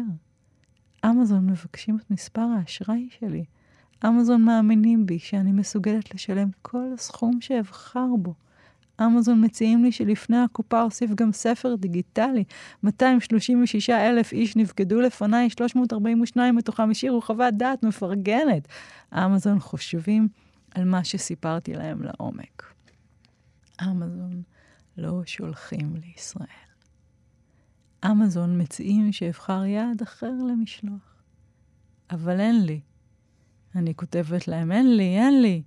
אמזון מבקשים את מספר האשראי שלי. אמזון מאמינים בי שאני מסוגלת לשלם כל הסכום שאבחר בו. אמזון מציעים לי שלפני הקופה אוסיף גם ספר דיגיטלי. 236 אלף איש נפקדו לפניי, 342 מתוכם השאירו חוות דעת מפרגנת. אמזון חושבים על מה שסיפרתי להם לעומק. אמזון לא שולחים לישראל. אמזון מציעים שאבחר יעד אחר למשלוח. אבל אין לי. אני כותבת להם, אין לי, אין לי.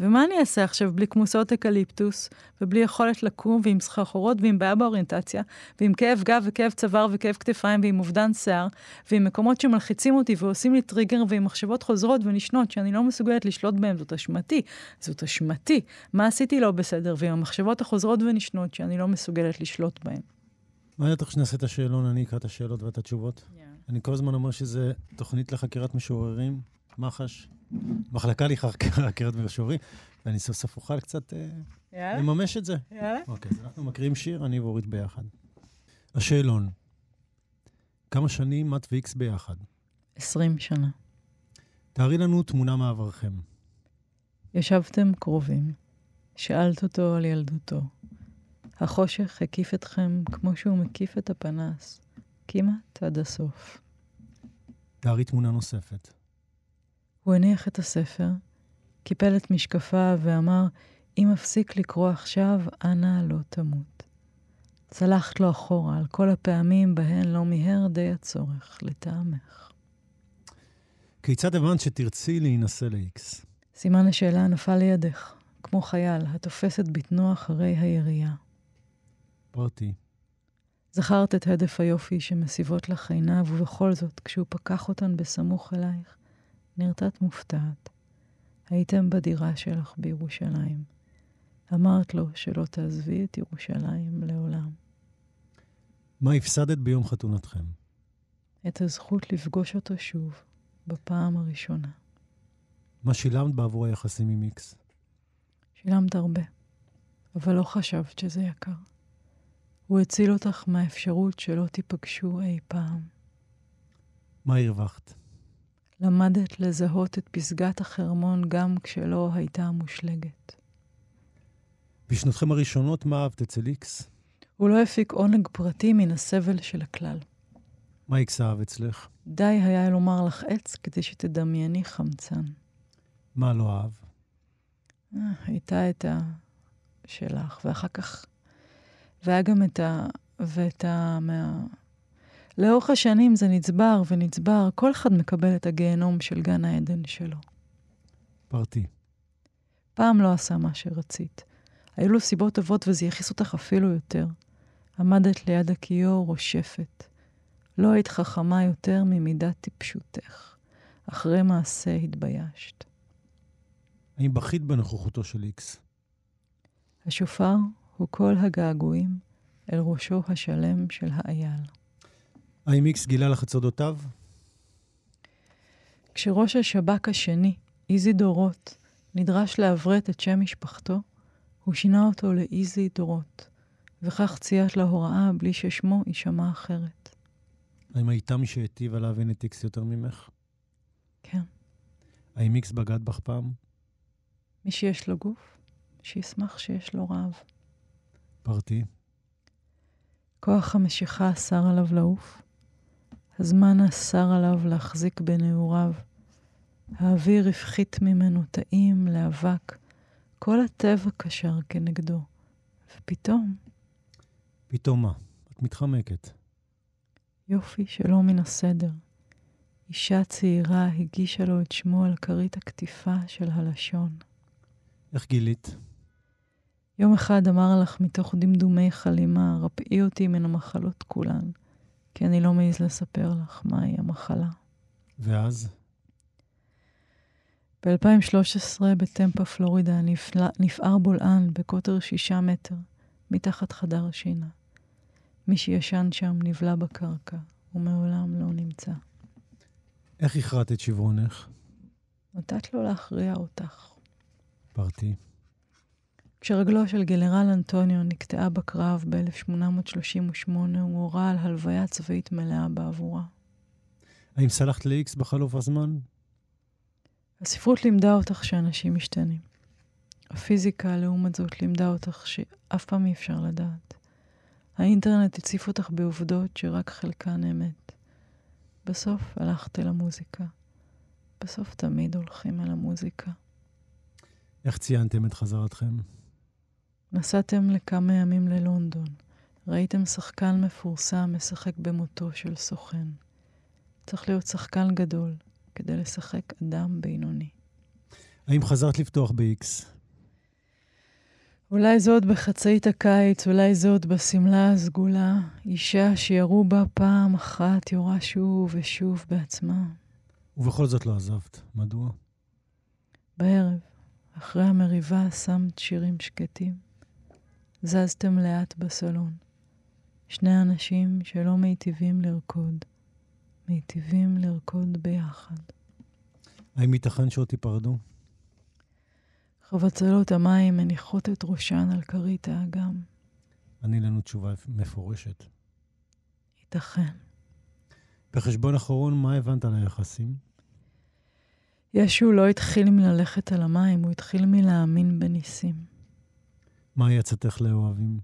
ומה אני אעשה עכשיו בלי כמוסות אקליפטוס, ובלי יכולת לקום, ועם סחרחורות, ועם בעיה באוריינטציה, ועם כאב גב וכאב צוואר וכאב כתפיים, ועם אובדן שיער, ועם מקומות שמלחיצים אותי ועושים לי טריגר, ועם מחשבות חוזרות ונשנות שאני לא מסוגלת לשלוט בהן, זאת אשמתי. זאת אשמתי. מה עשיתי לא בסדר? ועם המחשבות החוזרות ונשנות שאני לא מסוגלת לשלוט בהן. מה יותר שנעשה את השאלון, אני אקרא את השאלות ואת התשובות? Yeah. אני כל הזמן אומר שזה תוכנית לחקירת משוררים, מח"ש, מחלקה לחקירת משוררים, ואני סוף סוף אוכל קצת אה, לממש את זה. יאללה. אוקיי, אז אנחנו מקריאים שיר, אני ואורית ביחד. השאלון, כמה שנים את ואיקס ביחד? עשרים שנה. תארי לנו תמונה מעברכם. ישבתם קרובים, שאלת אותו על ילדותו. החושך הקיף אתכם כמו שהוא מקיף את הפנס, כמעט עד הסוף. תארי תמונה נוספת. הוא הניח את הספר, קיפל את משקפיו ואמר, אם אפסיק לקרוא עכשיו, אנא לא תמות. צלחת לו אחורה על כל הפעמים בהן לא מיהר די הצורך לטעמך. כיצד הבנת שתרצי להינשא ל-X? סימן השאלה נפל לידך, כמו חייל התופס את בטנו אחרי הירייה. פרטי. זכרת את הדף היופי שמסיבות לך עיניו, ובכל זאת, כשהוא פקח אותן בסמוך אלייך, נרתעת מופתעת. הייתם בדירה שלך בירושלים. אמרת לו שלא תעזבי את ירושלים לעולם. מה הפסדת ביום חתונתכם? את הזכות לפגוש אותו שוב, בפעם הראשונה. מה שילמת בעבור היחסים עם איקס? שילמת הרבה, אבל לא חשבת שזה יקר. הוא הציל אותך מהאפשרות שלא תיפגשו אי פעם. מה הרווחת? למדת לזהות את פסגת החרמון גם כשלא הייתה מושלגת. בשנותכם הראשונות, מה אהבת אצל איקס? הוא לא הפיק עונג פרטי מן הסבל של הכלל. מה איקס אהב אצלך? די היה לומר לך עץ כדי שתדמייני חמצן. מה לא אהב? אה, הייתה את ה... שלך, ואחר כך... והיה גם את ה... ואת ה... מה... לאורך השנים זה נצבר ונצבר, כל אחד מקבל את הגיהנום של גן העדן שלו. פרטי. פעם לא עשה מה שרצית. היו לו סיבות טובות וזה יכעיס אותך אפילו יותר. עמדת ליד הכיור רושפת. לא היית חכמה יותר ממידת טיפשותך. אחרי מעשה התביישת. האם בכית בנוכחותו של איקס? השופר הוא כל הגעגועים אל ראשו השלם של האייל. האם איקס גילה לך את סודותיו? כשראש השב"כ השני, איזי דורות, נדרש לעברת את שם משפחתו, הוא שינה אותו לאיזי דורות, וכך ציית להוראה בלי ששמו יישמע אחרת. האם הייתה מי שהיטיבה להבין את איקס יותר ממך? כן. האם איקס בגד בך פעם? מי שיש לו גוף, שישמח שיש לו רעב. פרטי. כוח המשיכה אסר עליו לעוף, הזמן אסר עליו להחזיק בנעוריו. האוויר הפחית ממנו טעים לאבק, כל הטבע קשר כנגדו. ופתאום... פתאום מה? את מתחמקת. יופי שלא מן הסדר. אישה צעירה הגישה לו את שמו על כרית הקטיפה של הלשון. איך גילית? יום אחד אמר לך מתוך דמדומי חלימה, רפאי אותי מן המחלות כולן, כי אני לא מעז לספר לך מהי המחלה. ואז? ב-2013 בטמפה, פלורידה, נפל... נפער בולען בקוטר שישה מטר, מתחת חדר השינה. מי שישן שם נבלע בקרקע, ומעולם לא נמצא. איך הכרעת את שברונך? נתת לו להכריע אותך. פרטי. כשרגלו של גנרל אנטוניו נקטעה בקרב ב-1838, הוא הורה על הלוויה צבאית מלאה בעבורה. האם סלחת ל-X בחלוף הזמן? הספרות לימדה אותך שאנשים משתנים. הפיזיקה, לעומת זאת, לימדה אותך שאף פעם אי אפשר לדעת. האינטרנט הציף אותך בעובדות שרק חלקן אמת. בסוף הלכת אל המוזיקה. בסוף תמיד הולכים אל המוזיקה. איך ציינתם את חזרתכם? נסעתם לכמה ימים ללונדון. ראיתם שחקן מפורסם משחק במותו של סוכן. צריך להיות שחקן גדול כדי לשחק אדם בינוני. האם חזרת לפתוח ב-X? אולי זאת בחצאית הקיץ, אולי זאת בשמלה הסגולה, אישה שירו בה פעם אחת יורה שוב ושוב בעצמה. ובכל זאת לא עזבת. מדוע? בערב, אחרי המריבה, שמת שירים שקטים. זזתם לאט בסלון. שני אנשים שלא מיטיבים לרקוד, מיטיבים לרקוד ביחד. האם ייתכן שעוד תיפרדו? חבצלות המים מניחות את ראשן על כרית האגם. עני לנו תשובה מפורשת. ייתכן. בחשבון אחרון, מה הבנת על היחסים? ישו לא התחיל מללכת על המים, הוא התחיל מלהאמין בניסים. מהי עצתך לאוהבים?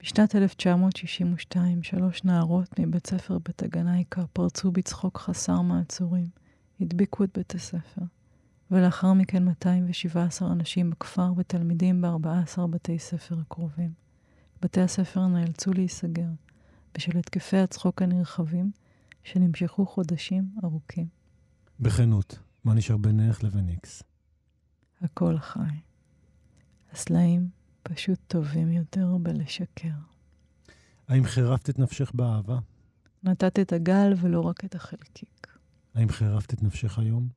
בשנת 1962, שלוש נערות מבית ספר בית הגנייקה פרצו בצחוק חסר מעצורים, הדביקו את בית הספר, ולאחר מכן 217 אנשים בכפר ותלמידים ב-14 בתי ספר הקרובים. בתי הספר נאלצו להיסגר בשל התקפי הצחוק הנרחבים שנמשכו חודשים ארוכים. בכנות, מה נשאר בינך לבין איקס? הכל חי. הסלעים פשוט טובים יותר בלשקר. האם חירפת את נפשך באהבה? נתת את הגל ולא רק את החלקיק. האם חירפת את נפשך היום?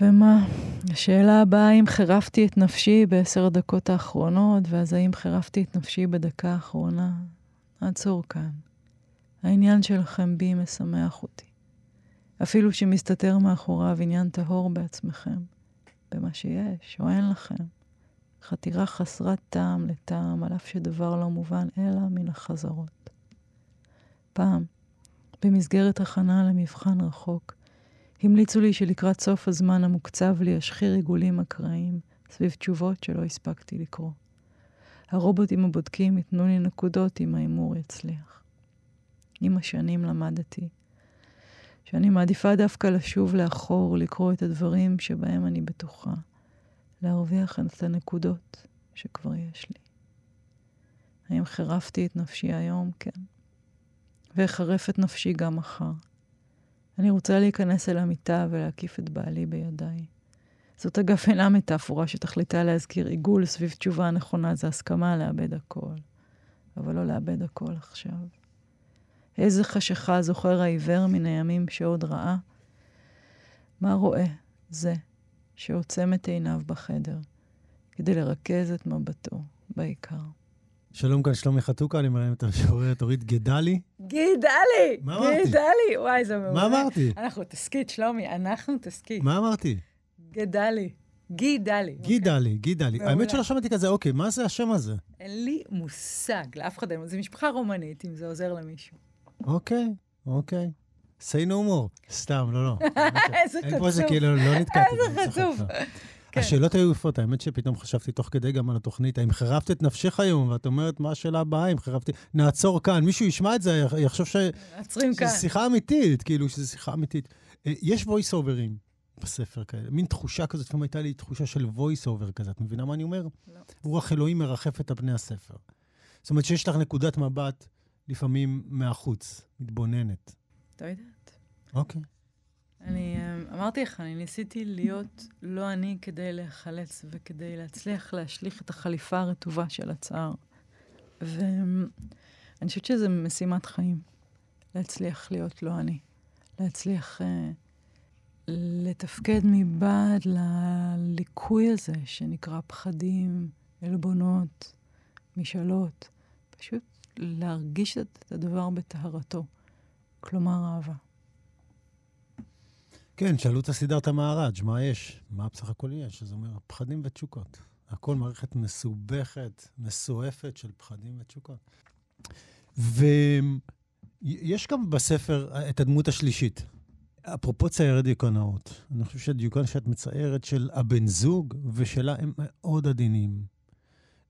ומה? השאלה הבאה, האם חירפתי את נפשי בעשר הדקות האחרונות, ואז האם חירפתי את נפשי בדקה האחרונה? עצור כאן. העניין שלכם בי משמח אותי. אפילו שמסתתר מאחוריו עניין טהור בעצמכם, במה שיש או אין לכם. חתירה חסרת טעם לטעם, על אף שדבר לא מובן אלא מן החזרות. פעם, במסגרת הכנה למבחן רחוק, המליצו לי שלקראת סוף הזמן המוקצב לי אשחיר עיגולים אקראיים סביב תשובות שלא הספקתי לקרוא. הרובוטים הבודקים ייתנו לי נקודות אם ההימור יצליח. עם השנים למדתי שאני מעדיפה דווקא לשוב לאחור, לקרוא את הדברים שבהם אני בטוחה, להרוויח את הנקודות שכבר יש לי. האם חירפתי את נפשי היום? כן. ואחרף את נפשי גם מחר. אני רוצה להיכנס אל המיטה ולהקיף את בעלי בידיי. זאת אגב אינה מטאפורה שתכליתה להזכיר עיגול סביב תשובה הנכונה, זה הסכמה לאבד הכל. אבל לא לאבד הכל עכשיו. איזה חשיכה זוכר העיוור מן הימים שעוד ראה? מה רואה זה שעוצם את עיניו בחדר כדי לרכז את מבטו בעיקר? שלום כאן שלומי חתוקה, אני מרים את המשוררת אורית גדלי. גדלי! מה אמרתי? גדלי! וואי, זה מעולה. מה אמרתי? אנחנו תסכית, שלומי, אנחנו תסכית. מה אמרתי? גדלי. גידלי. גידלי, גידלי. מעולה. האמת שלא שמעתי כזה, אוקיי, מה זה השם הזה? אין לי מושג, לאף אחד אין. זו משפחה רומנית, אם זה עוזר למישהו. אוקיי, אוקיי. say no more. סתם, לא, לא. איזה אין פה איזה חצוף. כאילו, לא נתקעתי. איזה צוחק, חצוף. לא. כן. השאלות היו יפות, האמת שפתאום חשבתי תוך כדי גם על התוכנית, האם חירבת את נפשך היום, ואת אומרת, מה השאלה הבאה, אם חירבתי... נעצור כאן, מישהו ישמע את זה, יחשוב ש... עוצרים כאן. שזו שיחה אמיתית, כאילו, שזו שיחה אמיתית. אה, יש voice אוברים בספר כאלה, מין תחושה כזאת, לפעמים הייתה לי תחושה של voice over כזה, את מבינה מה אני אומר? לא. רוח אלוהים מרחפת על פני הספר. זאת אומרת שיש לך נקודת מבט, לפעמים מהחוץ, מתבוננת. לא יודעת. אוקיי. אני אה, אמרתי לך, אני ניסיתי להיות לא אני כדי להיחלץ וכדי להצליח להשליך את החליפה הרטובה של הצער. ואני חושבת שזו משימת חיים, להצליח להיות לא אני. להצליח אה, לתפקד מבעד לליקוי הזה שנקרא פחדים, עלבונות, משאלות. פשוט להרגיש את הדבר בטהרתו, כלומר אהבה. כן, שאלו את הסידרתא מהראג', מה יש? מה בסך הכל יש? אז הוא אומר, פחדים ותשוקות. הכל מערכת מסובכת, מסועפת של פחדים ותשוקות. ויש גם בספר את הדמות השלישית. אפרופו ציירי דיוקנאות, אני חושב שהדיוקן שאת מציירת של הבן זוג ושלה הם מאוד עדינים.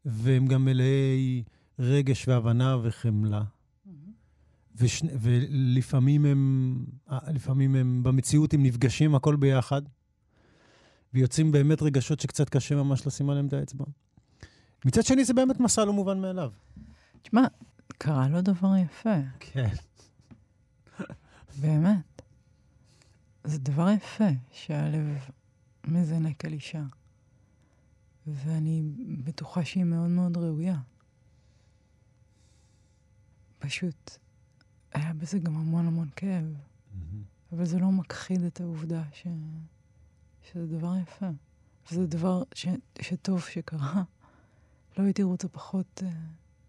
והם גם מלאי רגש והבנה וחמלה. ושני, ולפעמים הם, אה, לפעמים הם במציאות הם נפגשים הכל ביחד, ויוצאים באמת רגשות שקצת קשה ממש לשים עליהם את האצבע. מצד שני, זה באמת מסע לא מובן מאליו. תשמע, קרה לו דבר יפה, כן. באמת. זה דבר יפה שהלב מזנק על אישה. ואני בטוחה שהיא מאוד מאוד ראויה. פשוט, היה בזה גם המון המון כאב, אבל זה לא מכחיד את העובדה ש... שזה דבר יפה. וזה דבר ש... שטוב שקרה. לא הייתי רוצה פחות, אה,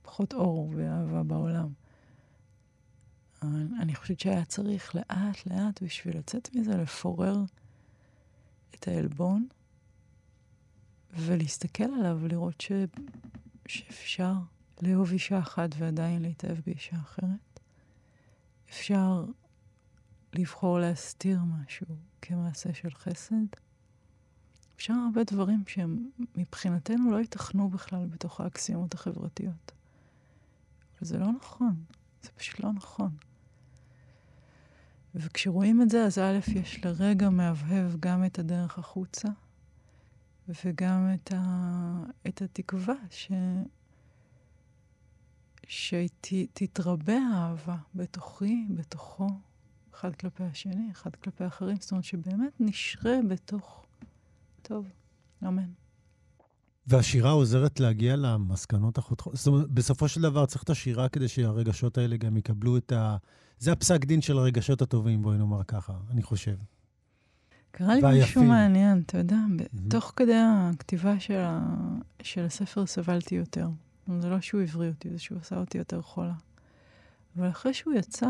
פחות אור ואהבה בעולם. אני חושבת שהיה צריך לאט-לאט בשביל לצאת מזה, לפורר את העלבון ולהסתכל עליו ולראות ש... שאפשר לאהוב אישה אחת ועדיין להתאהב באישה אחרת. אפשר לבחור להסתיר משהו כמעשה של חסד. אפשר הרבה דברים שהם מבחינתנו לא ייתכנו בכלל בתוך האקסיומות החברתיות. אבל זה לא נכון, זה פשוט לא נכון. וכשרואים את זה, אז א', יש לרגע מהבהב גם את הדרך החוצה, וגם את, ה... את התקווה ש... שתתרבה האהבה בתוכי, בתוכו, אחד כלפי השני, אחד כלפי האחרים. זאת אומרת שבאמת נשרה בתוך... טוב, אמן. והשירה עוזרת להגיע למסקנות החותכות. זאת אומרת, בסופו של דבר צריך את השירה כדי שהרגשות האלה גם יקבלו את ה... זה הפסק דין של הרגשות הטובים, בואי נאמר ככה, אני חושב. קרה לי. משהו מעניין, אתה יודע, mm-hmm. תוך כדי הכתיבה של, ה... של הספר סבלתי יותר. זה לא שהוא הבריא אותי, זה שהוא עשה אותי יותר חולה. אבל אחרי שהוא יצא,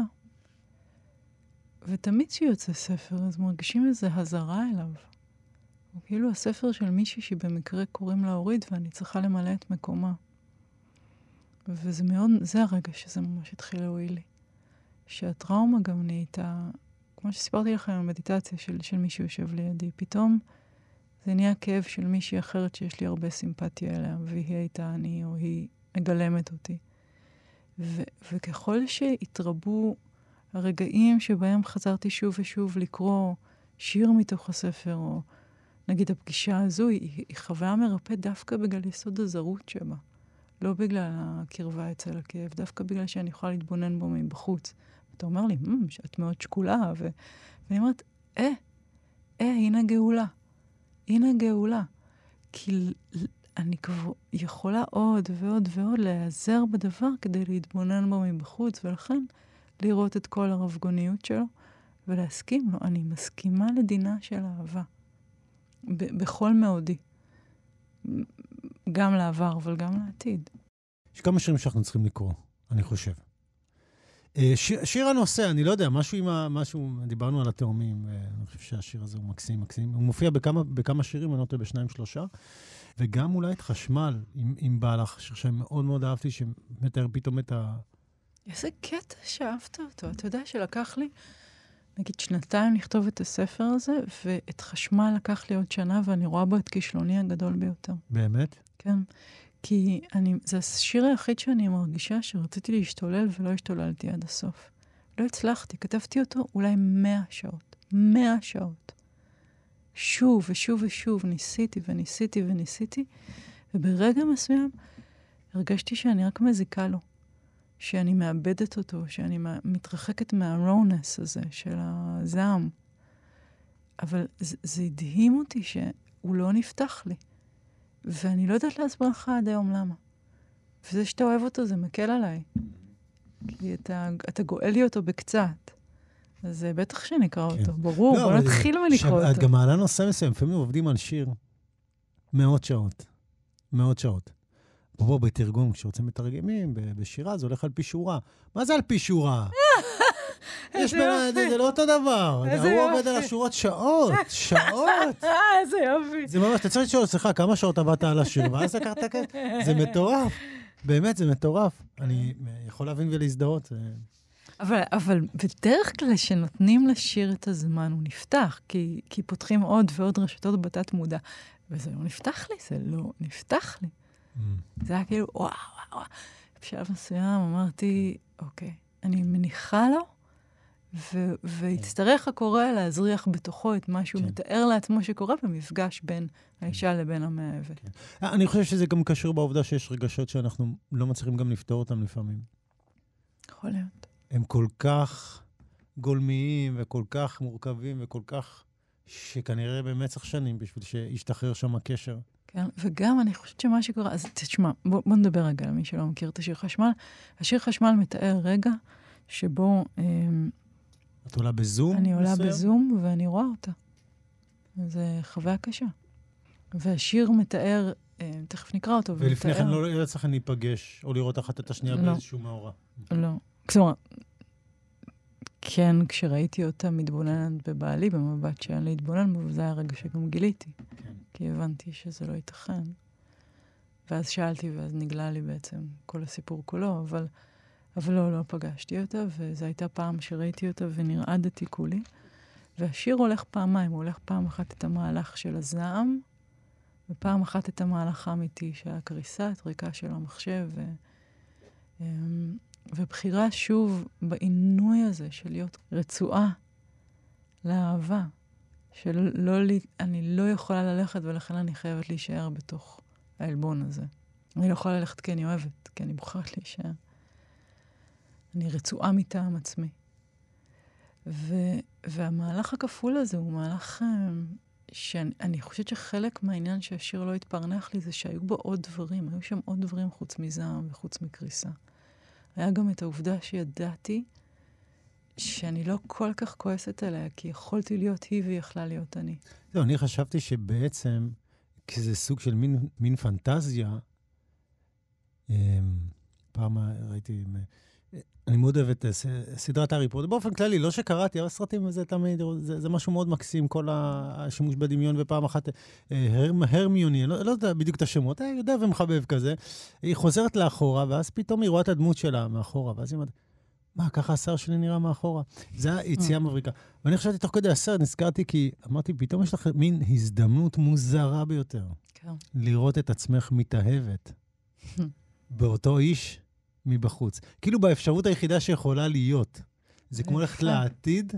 ותמיד כשיוצא ספר, אז מרגישים איזו הזרה אליו. הוא כאילו הספר של מישהי שבמקרה קוראים לה אורית, ואני צריכה למלא את מקומה. וזה מאוד, זה הרגע שזה ממש התחיל להועיל לי. שהטראומה גם נהייתה, כמו שסיפרתי לכם, המדיטציה של, של מישהו יושב לידי, פתאום זה נהיה כאב של מישהי אחרת שיש לי הרבה סימפתיה אליה, והיא הייתה אני, או היא מגלמת אותי. ו- וככל שהתרבו הרגעים שבהם חזרתי שוב ושוב לקרוא שיר מתוך הספר, או נגיד הפגישה הזו, היא, היא חוויה מרפאת דווקא בגלל יסוד הזרות שבה. לא בגלל הקרבה אצל הכאב, דווקא בגלל שאני יכולה להתבונן בו מבחוץ. אתה אומר לי, mm, את מאוד שקולה, ו... ואני אומרת, אה, אה, הנה גאולה. הנה גאולה. כי אני כבר יכולה עוד ועוד ועוד להיעזר בדבר כדי להתבונן בו מבחוץ, ולכן לראות את כל הרבגוניות שלו ולהסכים לו. אני מסכימה לדינה של אהבה. בכל מאודי. גם לעבר, אבל גם לעתיד. יש כמה שירים שאנחנו צריכים לקרוא, אני חושב. אה, שיר, שיר הנושא, אני לא יודע, משהו עם ה... משהו, דיברנו על התאומים, ואני חושב שהשיר הזה הוא מקסים, מקסים. הוא מופיע בכמה, בכמה שירים, אני לא טועה, בשניים, שלושה. וגם אולי את חשמל עם, עם בעלך, שיר שאני מאוד מאוד אהבתי, שמתאר פתאום את ה... איזה קטע שאהבת אותו. אתה יודע שלקח לי, נגיד, שנתיים לכתוב את הספר הזה, ואת חשמל לקח לי עוד שנה, ואני רואה בו את כישלוני הגדול ביותר. באמת? כן. כי אני, זה השיר היחיד שאני מרגישה שרציתי להשתולל ולא השתוללתי עד הסוף. לא הצלחתי, כתבתי אותו אולי מאה שעות. מאה שעות. שוב ושוב ושוב ניסיתי וניסיתי וניסיתי, וברגע מסוים הרגשתי שאני רק מזיקה לו. שאני מאבדת אותו, שאני מתרחקת מהרונס הזה של הזעם. אבל זה, זה הדהים אותי שהוא לא נפתח לי. ואני לא יודעת להסביר לך עד היום למה. וזה שאתה אוהב אותו זה מקל עליי. כי אתה, אתה גואל לי אותו בקצת. אז בטח שנקרא כן. אותו, ברור, לא, בוא נתחיל מלקרוא אותו. את גם מעלה נושא מסוים, לפעמים עובדים על שיר מאות שעות. מאות שעות. בוא, בתרגום, כשרוצים מתרגמים, בשירה זה הולך על פי שורה. מה זה על פי שורה? יש בין, זה, זה לא אותו דבר. איזה יופי. הוא עובד על השורות שעות, שעות. איזה יופי. זה ממש, אתה צריך לשאול, סליחה, כמה שעות עבדת על השיר, ואז לקחת כסף? זה מטורף. באמת, זה מטורף. אני יכול להבין ולהזדהות. אבל, אבל בדרך כלל כשנותנים לשיר את הזמן, הוא נפתח, כי, כי פותחים עוד ועוד רשתות בתת מודע. וזה לא נפתח לי, זה לא נפתח לי. Mm. זה היה כאילו, וואו, וואו, וואו. בשלב מסוים אמרתי, אוקיי, אני מניחה לו, ו- ויצטרך הקורא להזריח בתוכו את מה שהוא כן. מתאר לעצמו שקורה במפגש בין כן. האישה לבין המאהבת. כן. אני חושב שזה גם קשור בעובדה שיש רגשות שאנחנו לא מצליחים גם לפתור אותם לפעמים. יכול להיות. הם כל כך גולמיים וכל כך מורכבים וכל כך... שכנראה צריך שנים בשביל שישתחרר שם הקשר. כן, וגם אני חושבת שמה שקורה, אז תשמע, בוא, בוא נדבר רגע למי שלא מכיר את השיר חשמל. השיר חשמל מתאר רגע שבו... אה, את עולה בזום? אני עולה מסוים? בזום ואני רואה אותה. זו חוויה קשה. והשיר מתאר, אה, תכף נקרא אותו, ולפני כן לא יצא לכם להיפגש או לראות אחת את השנייה לא. באיזשהו מאורע. לא. כלומר, כן, כשראיתי אותה מתבוננת בבעלי, במבט שאין להתבונן בו, זה היה רגע שגם גיליתי. כן. כי הבנתי שזה לא ייתכן. ואז שאלתי, ואז נגלה לי בעצם כל הסיפור כולו, אבל, אבל לא, לא פגשתי אותה, וזו הייתה פעם שראיתי אותה ונרעדתי כולי. והשיר הולך פעמיים, הוא הולך פעם אחת את המהלך של הזעם, ופעם אחת את המהלך האמיתי של הקריסה, את ריקה של המחשב. ו... אמ, ובחירה שוב בעינוי הזה של להיות רצועה לאהבה, של לא, אני לא יכולה ללכת ולכן אני חייבת להישאר בתוך העלבון הזה. אני לא יכולה ללכת כי אני אוהבת, כי אני בוחרת להישאר. אני רצועה מטעם עצמי. ו, והמהלך הכפול הזה הוא מהלך um, שאני חושבת שחלק מהעניין שהשיר לא התפרנח לי זה שהיו בו עוד דברים, היו שם עוד דברים חוץ מזעם וחוץ מקריסה. היה גם את העובדה שידעתי שאני לא כל כך כועסת עליה, כי יכולתי להיות היא והיא יכלה להיות אני. לא, אני חשבתי שבעצם, כי זה סוג של מין, מין פנטזיה, אמ, פעם ראיתי, אני מאוד אוהב את סדרת הארי פוטר. באופן כללי, לא שקראתי, אבל סרטים זה תמיד, זה, זה משהו מאוד מקסים, כל השימוש בדמיון, ופעם אחת אה, הר, הרמיוני, לא, לא יודע בדיוק את השמות, אני אה, יודע ומחבב כזה, היא חוזרת לאחורה, ואז פתאום היא רואה את הדמות שלה מאחורה, ואז היא אומרת, מה, ככה השיער שלי נראה מאחורה? זה היציאה mm. מבריקה. ואני חשבתי, תוך כדי הסרט נזכרתי, כי אמרתי, פתאום יש לך מין הזדמנות מוזרה ביותר. כן. לראות את עצמך מתאהבת באותו איש מבחוץ. כאילו באפשרות היחידה שיכולה להיות. זה כמו ללכת לעתיד,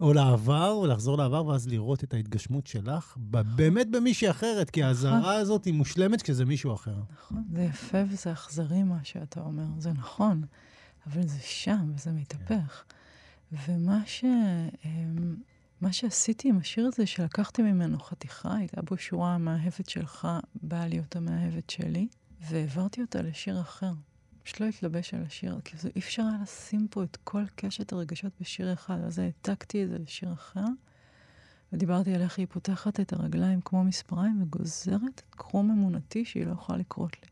או לעבר, או לחזור לעבר, ואז לראות את ההתגשמות שלך, באמת במישהי אחרת, כי האזהרה נכון. הזאת היא מושלמת כשזה מישהו אחר. נכון, זה יפה וזה אכזרי מה שאתה אומר, זה נכון, אבל זה שם וזה מתהפך. ומה ש... אמ, מה שעשיתי עם השיר הזה, שלקחתי ממנו חתיכה, הייתה בו שורה המאהבת שלך, באה להיות המאהבת שלי, והעברתי אותה לשיר אחר. פשוט לא התלבש על השיר, כי זה אי אפשר היה לשים פה את כל קשת הרגשות בשיר אחד, אז העתקתי את זה לשיר אחר, ודיברתי על איך היא פותחת את הרגליים כמו מספריים וגוזרת את קרום אמונתי שהיא לא יכולה לקרות לי.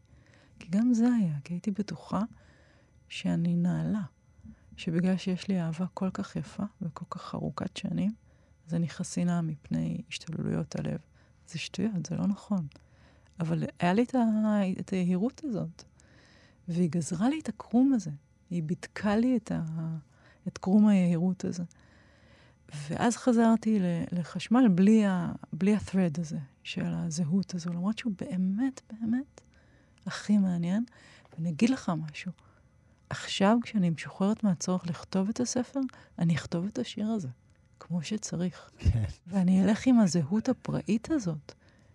כי גם זה היה, כי הייתי בטוחה שאני נעלה, שבגלל שיש לי אהבה כל כך יפה וכל כך ארוכת שנים, אז אני חסינה מפני השתוללויות הלב. זה שטויות, זה לא נכון. אבל היה לי את היהירות הזאת. והיא גזרה לי את הקרום הזה. היא בידקה לי את, ה... את קרום היהירות הזה. ואז חזרתי לחשמל בלי, ה... בלי ה-thread הזה של הזהות הזו, למרות שהוא באמת באמת הכי מעניין. ואני אגיד לך משהו, עכשיו כשאני משוחררת מהצורך לכתוב את הספר, אני אכתוב את השיר הזה, כמו שצריך. כן. ואני אלך עם הזהות הפראית הזאת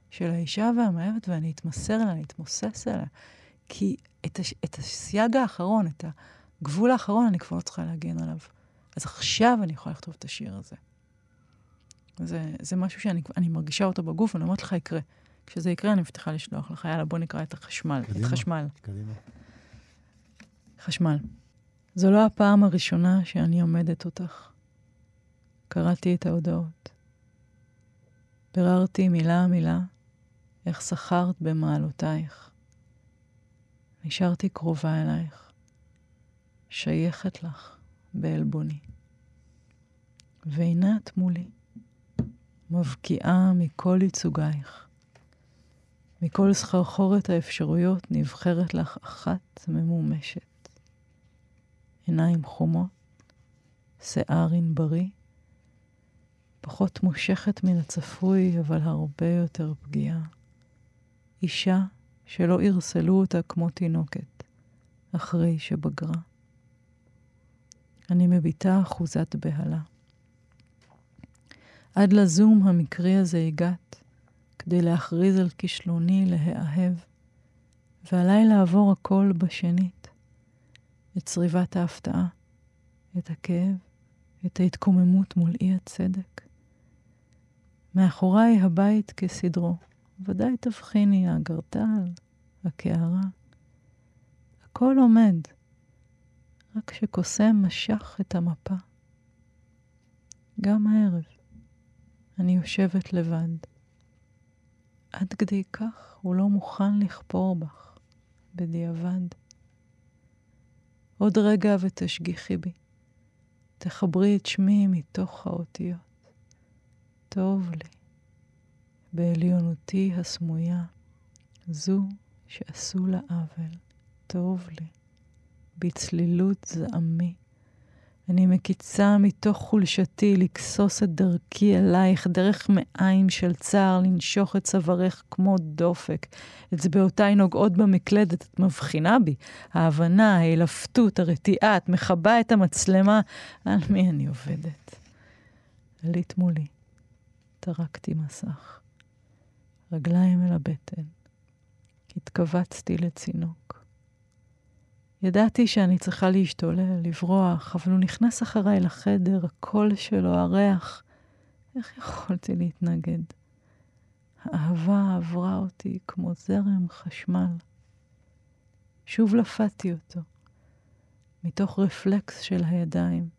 של האישה והמאהבת, ואני אתמסר אליה, אני אתמוסס אליה. כי את, הש, את הסייג האחרון, את הגבול האחרון, אני כבר לא צריכה להגן עליו. אז עכשיו אני יכולה לכתוב את השיר הזה. זה, זה משהו שאני מרגישה אותו בגוף, ואני אומרת לך, יקרה. כשזה יקרה, אני מבטיחה לשלוח לך. יאללה, בוא נקרא את החשמל. קדימה, את חשמל. קדימה. חשמל. זו לא הפעם הראשונה שאני עומדת אותך. קראתי את ההודעות. ביררתי מילה-מילה איך שכרת במעלותייך. נשארתי קרובה אלייך, שייכת לך בעלבוני. והנה את מולי, מבקיעה מכל ייצוגייך. מכל סחרחורת האפשרויות נבחרת לך אחת ממומשת. עיניים חומות, שיער ענברי, פחות מושכת מן הצפוי, אבל הרבה יותר פגיעה. אישה שלא ירסלו אותה כמו תינוקת, אחרי שבגרה. אני מביטה אחוזת בהלה. עד לזום המקרי הזה הגעת, כדי להכריז על כישלוני להאהב, ועליי לעבור הכל בשנית. את צריבת ההפתעה, את הכאב, את ההתקוממות מול אי הצדק. מאחוריי הבית כסדרו, ודאי תבחיני האגרטל, הקערה. הכל עומד, רק שקוסם משך את המפה. גם הערב אני יושבת לבד. עד כדי כך הוא לא מוכן לכפור בך, בדיעבד. עוד רגע ותשגיחי בי. תחברי את שמי מתוך האותיות. טוב לי. בעליונותי הסמויה, זו שעשו לה עוול, טוב לי, בצלילות זעמי. אני מקיצה מתוך חולשתי לכסוס את דרכי אלייך, דרך מעיים של צער, לנשוך את צווארך כמו דופק. אצבעותיי נוגעות במקלדת, את מבחינה בי. ההבנה, ההילפתות, הרתיעה, את מכבה את המצלמה. על מי אני עובדת? עלית מולי, טרקתי מסך. רגליים אל הבטן. התכווצתי לצינוק. ידעתי שאני צריכה להשתולל, לברוח, אבל הוא נכנס אחריי לחדר, הקול שלו, הריח. איך יכולתי להתנגד? האהבה עברה אותי כמו זרם חשמל. שוב לפתי אותו, מתוך רפלקס של הידיים.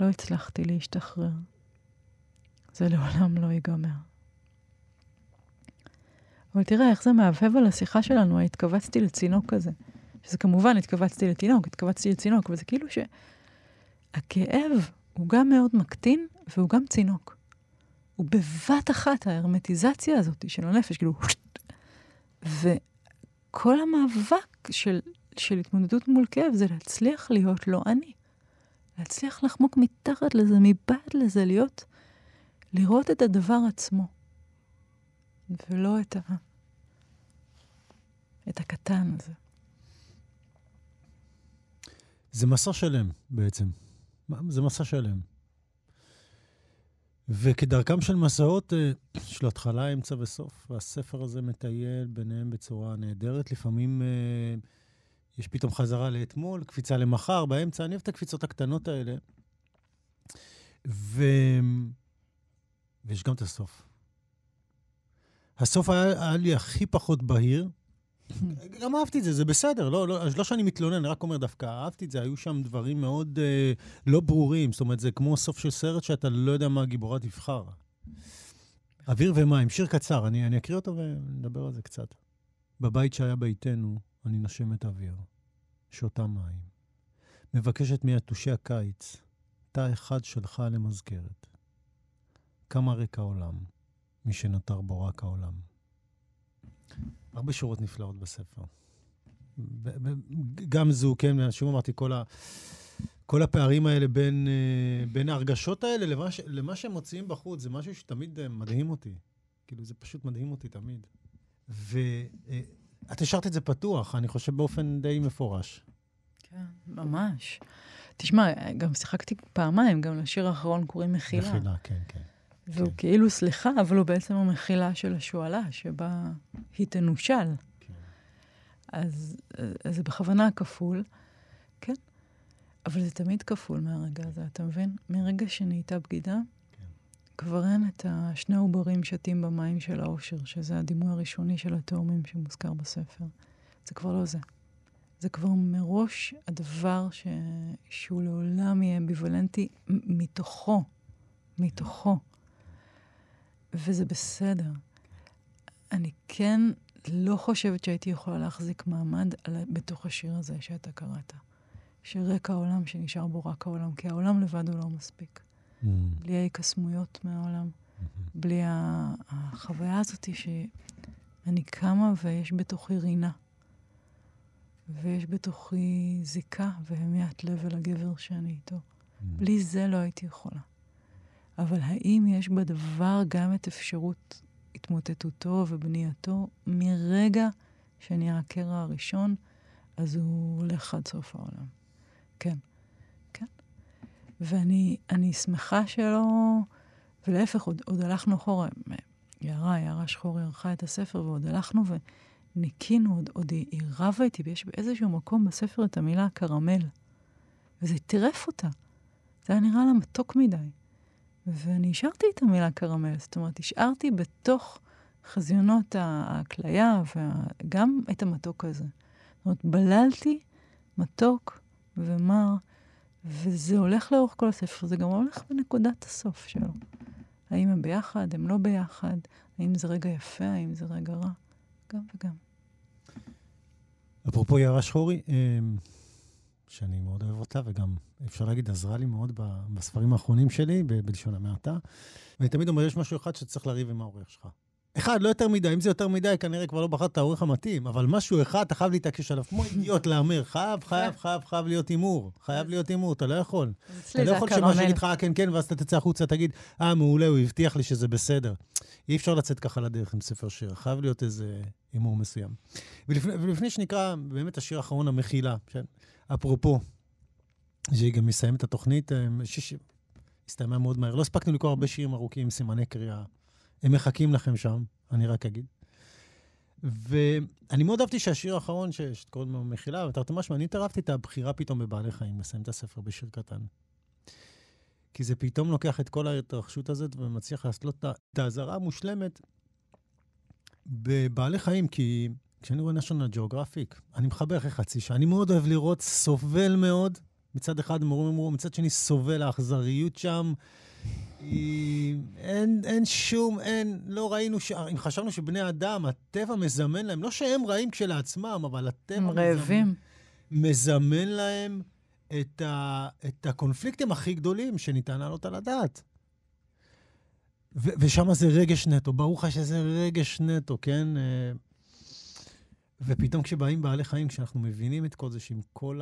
לא הצלחתי להשתחרר. זה לעולם לא ייגמר. אבל תראה איך זה מהבהב על השיחה שלנו, התכווצתי לצינוק כזה. שזה כמובן, התכווצתי לתינוק, התכווצתי לצינוק, וזה כאילו שהכאב הוא גם מאוד מקטין והוא גם צינוק. הוא בבת אחת ההרמטיזציה הזאת של הנפש, כאילו, וכל המאבק של, של התמודדות מול כאב זה להצליח להיות לא אני. להצליח לחמוק מתחת לזה, מבעד לזה, להיות, לראות את הדבר עצמו. ולא את, ה... את הקטן הזה. זה מסע שלם בעצם. זה מסע שלם. וכדרכם של מסעות, אה, יש לו התחלה, אמצע וסוף, והספר הזה מטייל ביניהם בצורה נהדרת. לפעמים אה, יש פתאום חזרה לאתמול, קפיצה למחר, באמצע, אני אוהב את הקפיצות הקטנות האלה. ו... ויש גם את הסוף. הסוף היה, היה לי הכי פחות בהיר. גם אהבתי את זה, זה בסדר, לא, לא, לא שאני מתלונן, אני רק אומר דווקא, אהבתי את זה, היו שם דברים מאוד אה, לא ברורים, זאת אומרת, זה כמו סוף של סרט שאתה לא יודע מה הגיבורה תבחר. אוויר ומים, שיר קצר, אני, אני אקריא אותו ונדבר על זה קצת. בבית שהיה ביתנו, אני נושמת אוויר, שותה מים. מבקשת מיתושי הקיץ, תא אחד שלך למזכרת. כמה ריק העולם, מי שנותר בו רק העולם. הרבה שורות נפלאות בספר. גם זו, כן, שוב אמרתי, כל, ה, כל הפערים האלה בין, אה, בין ההרגשות האלה למה, ש, למה שהם מוציאים בחוץ, זה משהו שתמיד אה, מדהים אותי. כאילו, זה פשוט מדהים אותי תמיד. ואת אה, השארת את זה פתוח, אני חושב, באופן די מפורש. כן, ממש. תשמע, גם שיחקתי פעמיים, גם לשיר האחרון קוראים מחילה. מחילה, כן, כן. והוא כן. כאילו סליחה, אבל הוא בעצם המחילה של השועלה, שבה היא תנושל. כן. אז, אז זה בכוונה כפול, כן? אבל זה תמיד כפול מהרגע הזה, אתה מבין? מרגע שנהייתה בגידה, כן. כבר אין את השני עוברים שתים במים של האושר, שזה הדימוי הראשוני של התאומים שמוזכר בספר. זה כבר לא זה. זה כבר מראש הדבר ש... שהוא לעולם יהיה אמביוולנטי מתוכו, מתוכו. וזה בסדר. אני כן לא חושבת שהייתי יכולה להחזיק מעמד על, בתוך השיר הזה שאתה קראת. שרק העולם, שנשאר בו רק העולם, כי העולם לבד הוא לא מספיק. Mm. בלי ההיקסמויות מהעולם, mm-hmm. בלי החוויה הזאת שאני קמה ויש בתוכי רינה. ויש בתוכי זיקה והמיית לב אל הגבר שאני איתו. Mm. בלי זה לא הייתי יכולה. אבל האם יש בדבר גם את אפשרות התמוטטותו ובנייתו מרגע שנהיה הקרע הראשון, אז הוא הולך עד סוף העולם. כן, כן. ואני שמחה שלא... ולהפך, עוד, עוד הלכנו אחורה. יערה, יערה שחור ערכה את הספר, ועוד הלכנו וניקינו, עוד, עוד היא, היא רבה איתי, ויש באיזשהו מקום בספר את המילה קרמל. וזה טירף אותה. זה היה נראה לה מתוק מדי. ואני השארתי את המילה קרמל, זאת אומרת, השארתי בתוך חזיונות הכליה וגם את המתוק הזה. זאת אומרת, בללתי מתוק ומר, וזה הולך לאורך כל הספר, זה גם הולך בנקודת הסוף שלו. האם הם ביחד, הם לא ביחד, האם זה רגע יפה, האם זה רגע רע, גם וגם. אפרופו יערה שחורי, אמ, שאני מאוד אוהב אותה, וגם, אפשר להגיד, עזרה לי מאוד בספרים האחרונים שלי, בלשון המעטה. ואני תמיד אומר, יש משהו אחד שצריך לריב עם העורך שלך. אחד, לא יותר מדי, אם זה יותר מדי, כנראה כבר לא בחרת את העורך המתאים, אבל משהו אחד, אתה חייב להתעקש עליו, כמו אידיוט להמר, חייב, חייב, חייב, חייב להיות הימור, חייב להיות הימור, אתה לא יכול. אתה לא יכול שמה שיגיד לך, אה, כן, כן, ואז אתה תצא החוצה, תגיד, אה, מעולה, הוא הבטיח לי שזה בסדר. אי אפשר לצאת ככה לדרך עם ספר שיר, חייב להיות איזה הימור מסוים. ולפני שנקרא באמת השיר האחרון, המחילה, אפרופו, שהיא גם מסיימת את התוכנית, אה, שיש... הסתיימה מאוד מהר. לא הספקנו לקרוא הרבה שירים ארוכים סימני קריאה. הם מחכים לכם שם, אני רק אגיד. ואני מאוד אהבתי שהשיר האחרון, שקוראים לו מחילה, ותרתי משמע, אני התערבתי את הבחירה פתאום בבעלי חיים, לסיים את הספר בשיר קטן. כי זה פתאום לוקח את כל ההתרחשות הזאת ומצליח לעשות את האזהרה המושלמת בבעלי חיים, כי כשאני רואה national geographic, אני מחבר אחרי חצי שעה. אני מאוד אוהב לראות, סובל מאוד. מצד אחד מורים אמרו, מצד שני סובל, האכזריות שם. היא... אין, אין שום, אין, לא ראינו, ש... אם חשבנו שבני אדם, הטבע מזמן להם, לא שהם רעים כשלעצמם, אבל הטבע הם רעבים. מזמן להם את, ה... את הקונפליקטים הכי גדולים שניתן לעלות על הדעת. ו- ושם זה רגש נטו, ברור לך שזה רגש נטו, כן? אה, ופתאום כשבאים בעלי חיים, כשאנחנו מבינים את כל זה, שעם כל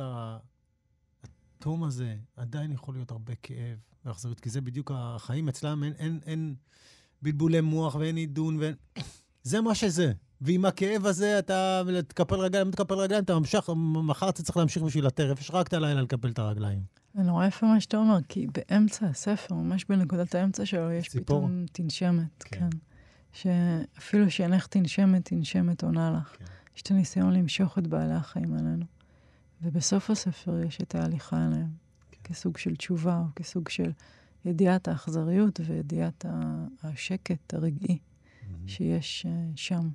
התום הזה עדיין יכול להיות הרבה כאב ואכזריות, כי זה בדיוק החיים אצלם, אין, אין, אין בלבולי מוח ואין עידון ואין... זה מה שזה. ועם הכאב הזה אתה תקפל רגליים, תקפל רגליים, אתה ממשיך, מחר אתה צריך להמשיך בשביל הטרף, יש רק את הלילה לקפל את הרגליים. זה נורא יפה מה שאתה אומר, כי באמצע הספר, ממש בנקודת האמצע שלו, יש ציפור. פתאום תנשמת, כן. כן. שאפילו שאינך תנשמת, תנשמת עונה לך. כן. יש את הניסיון למשוך את בעלי החיים עלינו. ובסוף הספר יש את ההליכה עליהם, כן. כסוג של תשובה, או כסוג של ידיעת האכזריות וידיעת השקט הרגעי שיש אה, שם.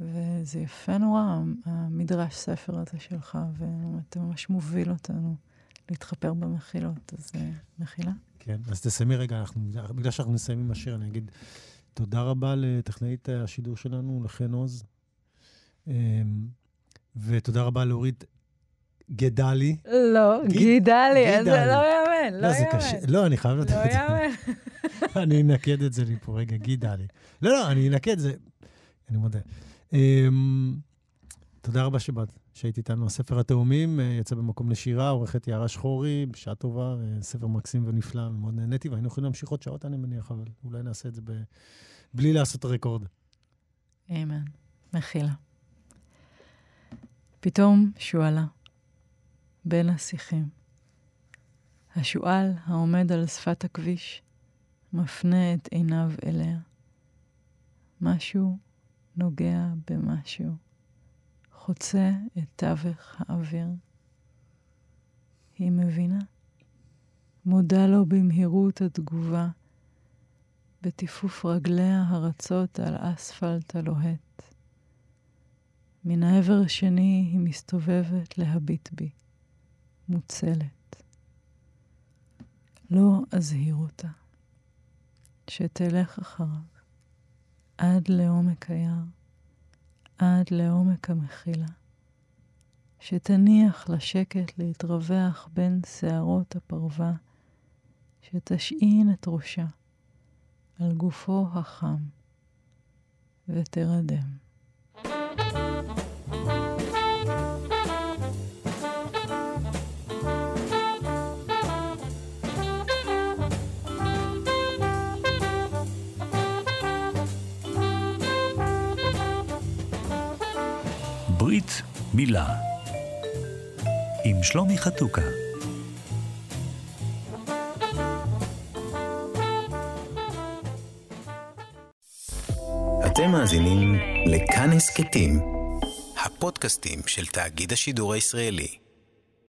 וזה יפה נורא, המדרש ספר הזה שלך, ואתה ממש מוביל אותנו להתחפר במחילות. אז אה, מחילה. כן, אז תסיימי רגע, אנחנו, בגלל שאנחנו מסיימים השיר, אני אגיד תודה רבה לטכנאית השידור שלנו, לחן עוז, אמ, ותודה רבה לאורית גדלי. לא, גיד- גידה לי, אז זה. לא יאמן, לא קשה, יאמן. לא, אני חייב לא לתת את זה. יאמן. אני אנקד את זה לי פה רגע, גידה לי. לא, לא, אני אנקד זה, אני מודה. אמ, תודה רבה שבאת, שהיית איתנו. הספר התאומים אה, יצא במקום לשירה, עורכת יערה שחורי, בשעה טובה, אה, ספר מקסים ונפלא, מאוד נהניתי, והיינו יכולים להמשיך עוד שעות, אני מניח, אבל אולי נעשה את זה ב... בלי לעשות רקורד. אמן. מחילה. פתאום שועלה בין השיחים. השועל העומד על שפת הכביש מפנה את עיניו אליה. משהו נוגע במשהו, חוצה את תווך האוויר. היא מבינה. מודה לו במהירות התגובה, בטיפוף רגליה הרצות על אספלט הלוהט. מן העבר השני היא מסתובבת להביט בי, מוצלת. לא אזהיר אותה, שתלך אחריו, עד לעומק היער, עד לעומק המחילה, שתניח לשקט להתרווח בין שערות הפרווה, שתשעין את ראשה על גופו החם, ותרדם. ברית מילה עם שלומי חתוקה. אתם מאזינים לכאן הסכתים, הפודקאסטים של תאגיד השידור הישראלי.